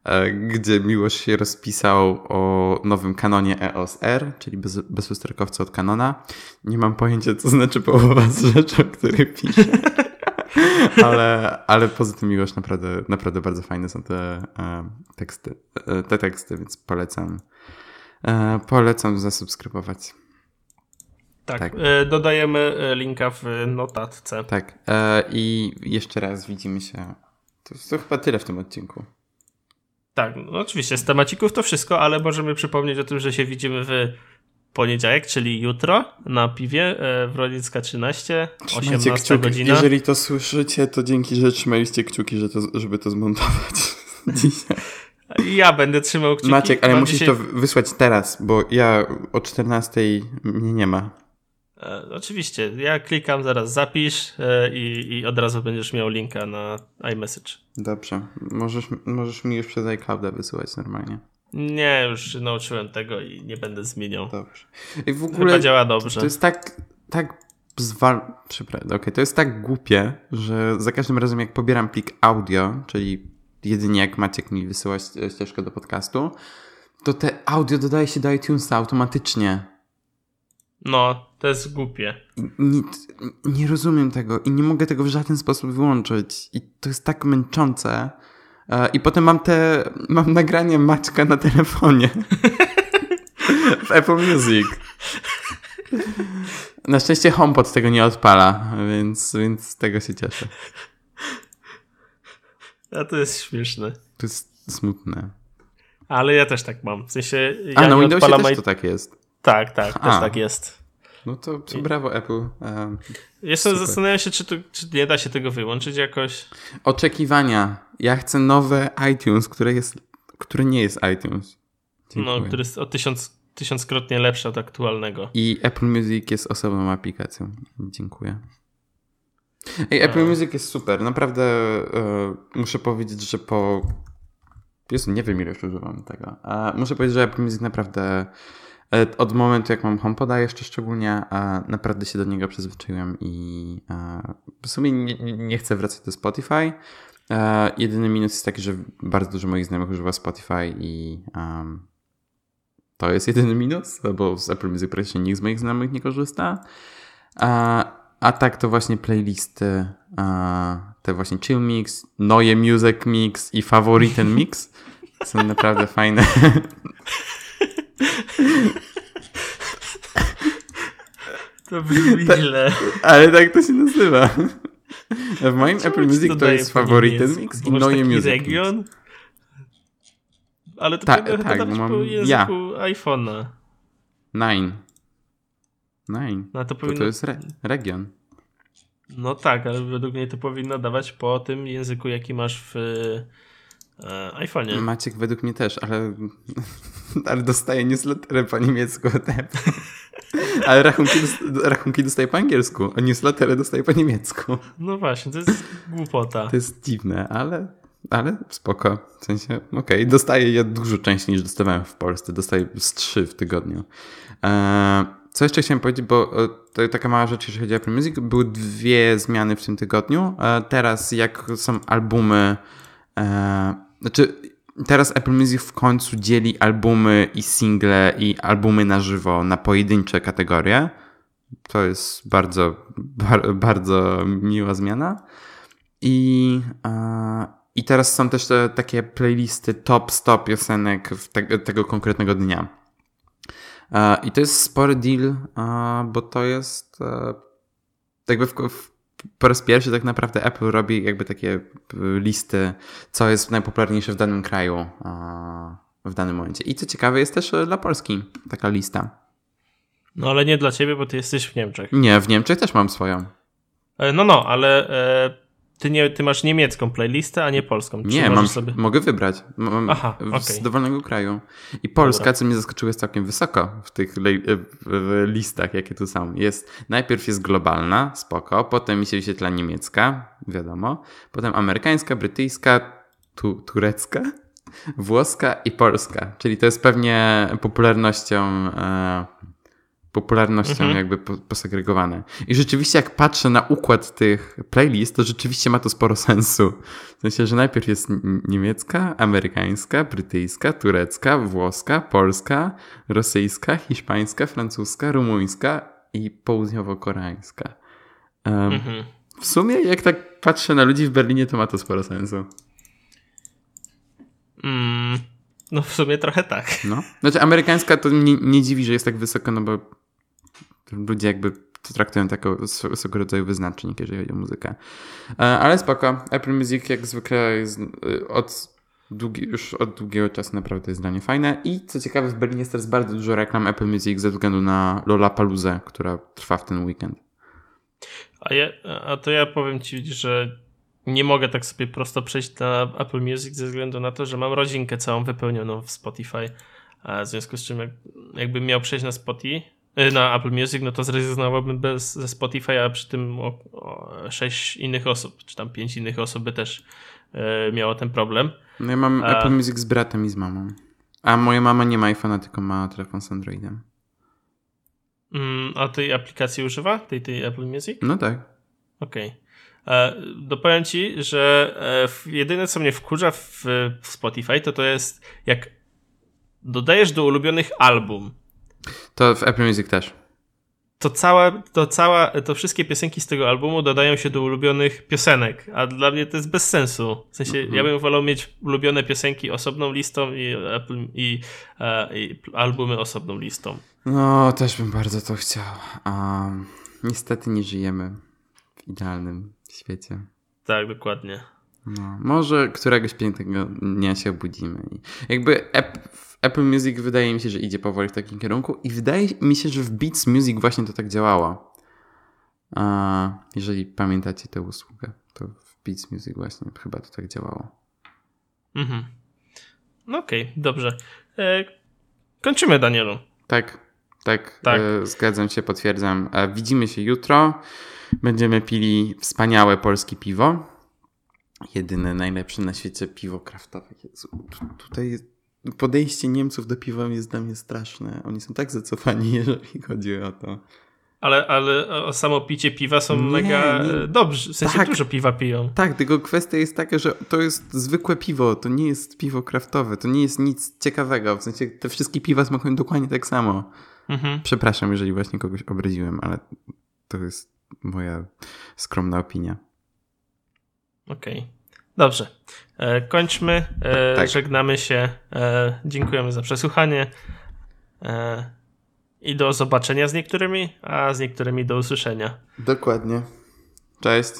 e, gdzie Miłosz się rozpisał o nowym kanonie EOS R, czyli bez, bezusterkowca od kanona. Nie mam pojęcia, co znaczy połowa z rzeczy, o których pisze. (laughs) ale, ale poza tym miłość naprawdę, naprawdę bardzo fajne są te e, teksty, e, te teksty, więc polecam, e, polecam zasubskrybować. Tak, tak. E, dodajemy e, linka w notatce. Tak, e, i jeszcze raz widzimy się. To, to chyba tyle w tym odcinku. Tak, no oczywiście, z temacików to wszystko, ale możemy przypomnieć o tym, że się widzimy w poniedziałek, czyli jutro na piwie e, w Rodzicka 13, Trzymajcie 18 kciuki. godzina. Jeżeli to słyszycie, to dzięki, że trzymaliście kciuki, że to, żeby to zmontować. (laughs) Ja będę trzymał kciuki. Maciek, ale musisz dzisiaj... to wysłać teraz, bo ja o 14 mnie nie ma. E, oczywiście, ja klikam zaraz zapisz e, i, i od razu będziesz miał linka na iMessage. Dobrze, możesz, możesz mi już przez iClouda wysyłać normalnie. Nie, już nauczyłem tego i nie będę zmieniał. Dobrze. I w ogóle Chyba działa dobrze. To jest tak, tak zwal... Przepraszam, okay, to jest tak głupie, że za każdym razem jak pobieram plik audio, czyli jedynie jak Maciek mi wysyła ścieżkę do podcastu, to te audio dodaje się do iTunesa automatycznie. No, to jest głupie. Nie, nie rozumiem tego i nie mogę tego w żaden sposób wyłączyć. I to jest tak męczące. I potem mam te, mam nagranie Maćka na telefonie. (laughs) w Apple Music. Na szczęście HomePod tego nie odpala, więc, więc z tego się cieszę. A to jest śmieszne. To jest smutne. Ale ja też tak mam. W sensie. Ja A na Windowsie też to tak jest. Tak, tak, A. też tak jest. No to, to brawo Apple. Um, Jestem zastanawiam się, czy, to, czy nie da się tego wyłączyć jakoś. Oczekiwania. Ja chcę nowe iTunes, które, jest, które nie jest iTunes. Dziękuję. No, który jest o tysiąc, tysiąckrotnie lepszy od aktualnego. I Apple Music jest osobną aplikacją. Dziękuję. Ej, Apple A. Music jest super. Naprawdę e, muszę powiedzieć, że po. Jezu, nie wiem ile już używam tego. A muszę powiedzieć, że Apple Music naprawdę E, od momentu, jak mam HomePoda jeszcze szczególnie, naprawdę się do niego przyzwyczaiłem i w sumie nie, nie chcę wracać do Spotify. E, jedyny minus jest taki, że bardzo dużo moich znajomych używa Spotify i to jest jedyny minus, bo z Apple Music praktycznie nikt z moich znajomych nie korzysta. A, tak to właśnie playlisty, te właśnie Chill Mix, Neue Music Mix i Favoriten Mix są naprawdę fajne. (laughs) To brzmi Ta, źle. Ale tak to się nazywa. W moim Czemu Apple Music to jest faworytem mix i Neue Music region? Mix. Ale to Ta, tak, tak, mam, po języku ja. iPhone'a. Nine. Nine. No to, powinno... to, to jest re region. No tak, ale według mnie to powinno dawać po tym języku, jaki masz w iPhone'ie. Maciek według mnie też, ale, (laughs) ale dostaje newslettery po niemiecku. (laughs) Ale rachunki, rachunki dostaje po angielsku, a newslettery dostaje po niemiecku. No właśnie, to jest głupota. To jest dziwne, ale, ale spoko. W sensie, okej, okay. dostaję je dużo częściej niż dostawałem w Polsce. Dostaję z trzy w tygodniu. Eee, co jeszcze chciałem powiedzieć, bo e, to taka mała rzecz, jeżeli chodzi o Apple Music. Były dwie zmiany w tym tygodniu. Teraz jak są albumy, znaczy teraz Apple Music w końcu dzieli albumy i single i albumy na żywo na pojedyncze kategorie. To jest bardzo, bar, bardzo miła zmiana. I, I teraz są też te, takie playlisty top 100 piosenek te, tego konkretnego dnia. I to jest spory deal, bo to jest e, jakby w, w po raz pierwszy tak naprawdę Apple robi jakby takie y, listy, co jest najpopularniejsze w danym kraju w danym momencie. I co ciekawe, jest też y, dla Polski taka lista. No ale nie dla ciebie, bo ty jesteś w Niemczech. Nie, w Niemczech też mam swoją. E, no, no, ale e, ty, nie, ty masz niemiecką playlistę, a nie polską. Czy nie, mam, sobie... mogę wybrać. Mam Aha, okay. Z dowolnego kraju. I Polska, Dobra. co mnie zaskoczyło, jest całkiem wysoko w tych w listach, jakie tu są. Jest, najpierw jest globalna, spoko, potem mi się wyświetla niemiecka, wiadomo, potem amerykańska, brytyjska, tu, turecka, (laughs) włoska i polska. Czyli to jest pewnie popularnością... E, popularnością mhm. jakby posegregowane. I rzeczywiście jak patrzę na układ tych playlist, to rzeczywiście ma to sporo (laughs) sensu. W sensie, że najpierw jest niemiecka, amerykańska, brytyjska, turecka, włoska, polska, rosyjska, hiszpańska, francuska, rumuńska i południowo-koreańska. Um, mhm. W sumie jak tak patrzę na ludzi w Berlinie, to ma to sporo sensu. Mm, no w sumie trochę tak. No. Znaczy amerykańska to nie, nie dziwi, że jest tak wysoko, no bo ludzie jakby to traktują jako swego rodzaju wyznacznik, jeżeli chodzi o muzykę. E, ale spoko. Apple Music jak zwykle jest e, od długi, już od długiego czasu naprawdę jest dla mnie fajne. I co ciekawe, w Berlinie jest teraz bardzo dużo reklam Apple Music ze względu na Lollapaloozę, która trwa w ten weekend. A, ja, a to ja powiem ci, że nie mogę tak sobie prosto przejść na Apple Music ze względu na to, że mam rodzinkę całą wypełnioną w Spotify. W związku z czym, jak, jakbym miał przejść na Spotify, Y, na Apple Music, no to zrezygnowałbym bez, ze Spotify, a przy tym o, o sześć innych osób, czy tam pięć innych osób by też y, miało ten problem. No ja mam a... Apple Music z bratem i z mamą. A moja mama nie ma iPhone'a, tylko ma telefon z Androidem. Mm, a tej aplikacji używa? Tej, tej Apple Music? No tak. Okej. Okay. E, dopowiem ci, że e, jedyne co mnie wkurza w, w Spotify to to jest jak dodajesz do ulubionych album to w Apple Music też. To cała, to cała, to wszystkie piosenki z tego albumu dodają się do ulubionych piosenek, a dla mnie to jest bez sensu. W sensie, mhm. ja bym wolał mieć ulubione piosenki osobną listą i, Apple, i, e, i albumy osobną listą. No, też bym bardzo to chciał. Um, niestety nie żyjemy w idealnym świecie. Tak, dokładnie. No, może któregoś pięknego dnia się obudzimy. Jakby Apple Music wydaje mi się, że idzie powoli w takim kierunku i wydaje mi się, że w Beats Music właśnie to tak działało. Jeżeli pamiętacie tę usługę, to w Beats Music właśnie chyba to tak działało. Mhm. No okej, okay, dobrze. E, kończymy, Danielu. Tak, tak, tak. E, zgadzam się, potwierdzam. E, widzimy się jutro. Będziemy pili wspaniałe polskie piwo. Jedyne, najlepsze na świecie piwo kraftowe. Jezu, tutaj jest podejście Niemców do piwa jest dla mnie straszne. Oni są tak zacofani, (laughs) jeżeli chodzi o to. Ale, ale o samo picie piwa są nie, mega nie. dobrze. W sensie tak, dużo piwa piją. Tak, tylko kwestia jest taka, że to jest zwykłe piwo, to nie jest piwo kraftowe, to nie jest nic ciekawego. W sensie te wszystkie piwa smakują dokładnie tak samo. Mhm. Przepraszam, jeżeli właśnie kogoś obraziłem, ale to jest moja skromna opinia. Okej. Okay. Dobrze. E, kończmy. E, tak. Żegnamy się. E, dziękujemy za przesłuchanie. I do zobaczenia z niektórymi, a z niektórymi do usłyszenia. Dokładnie. Cześć.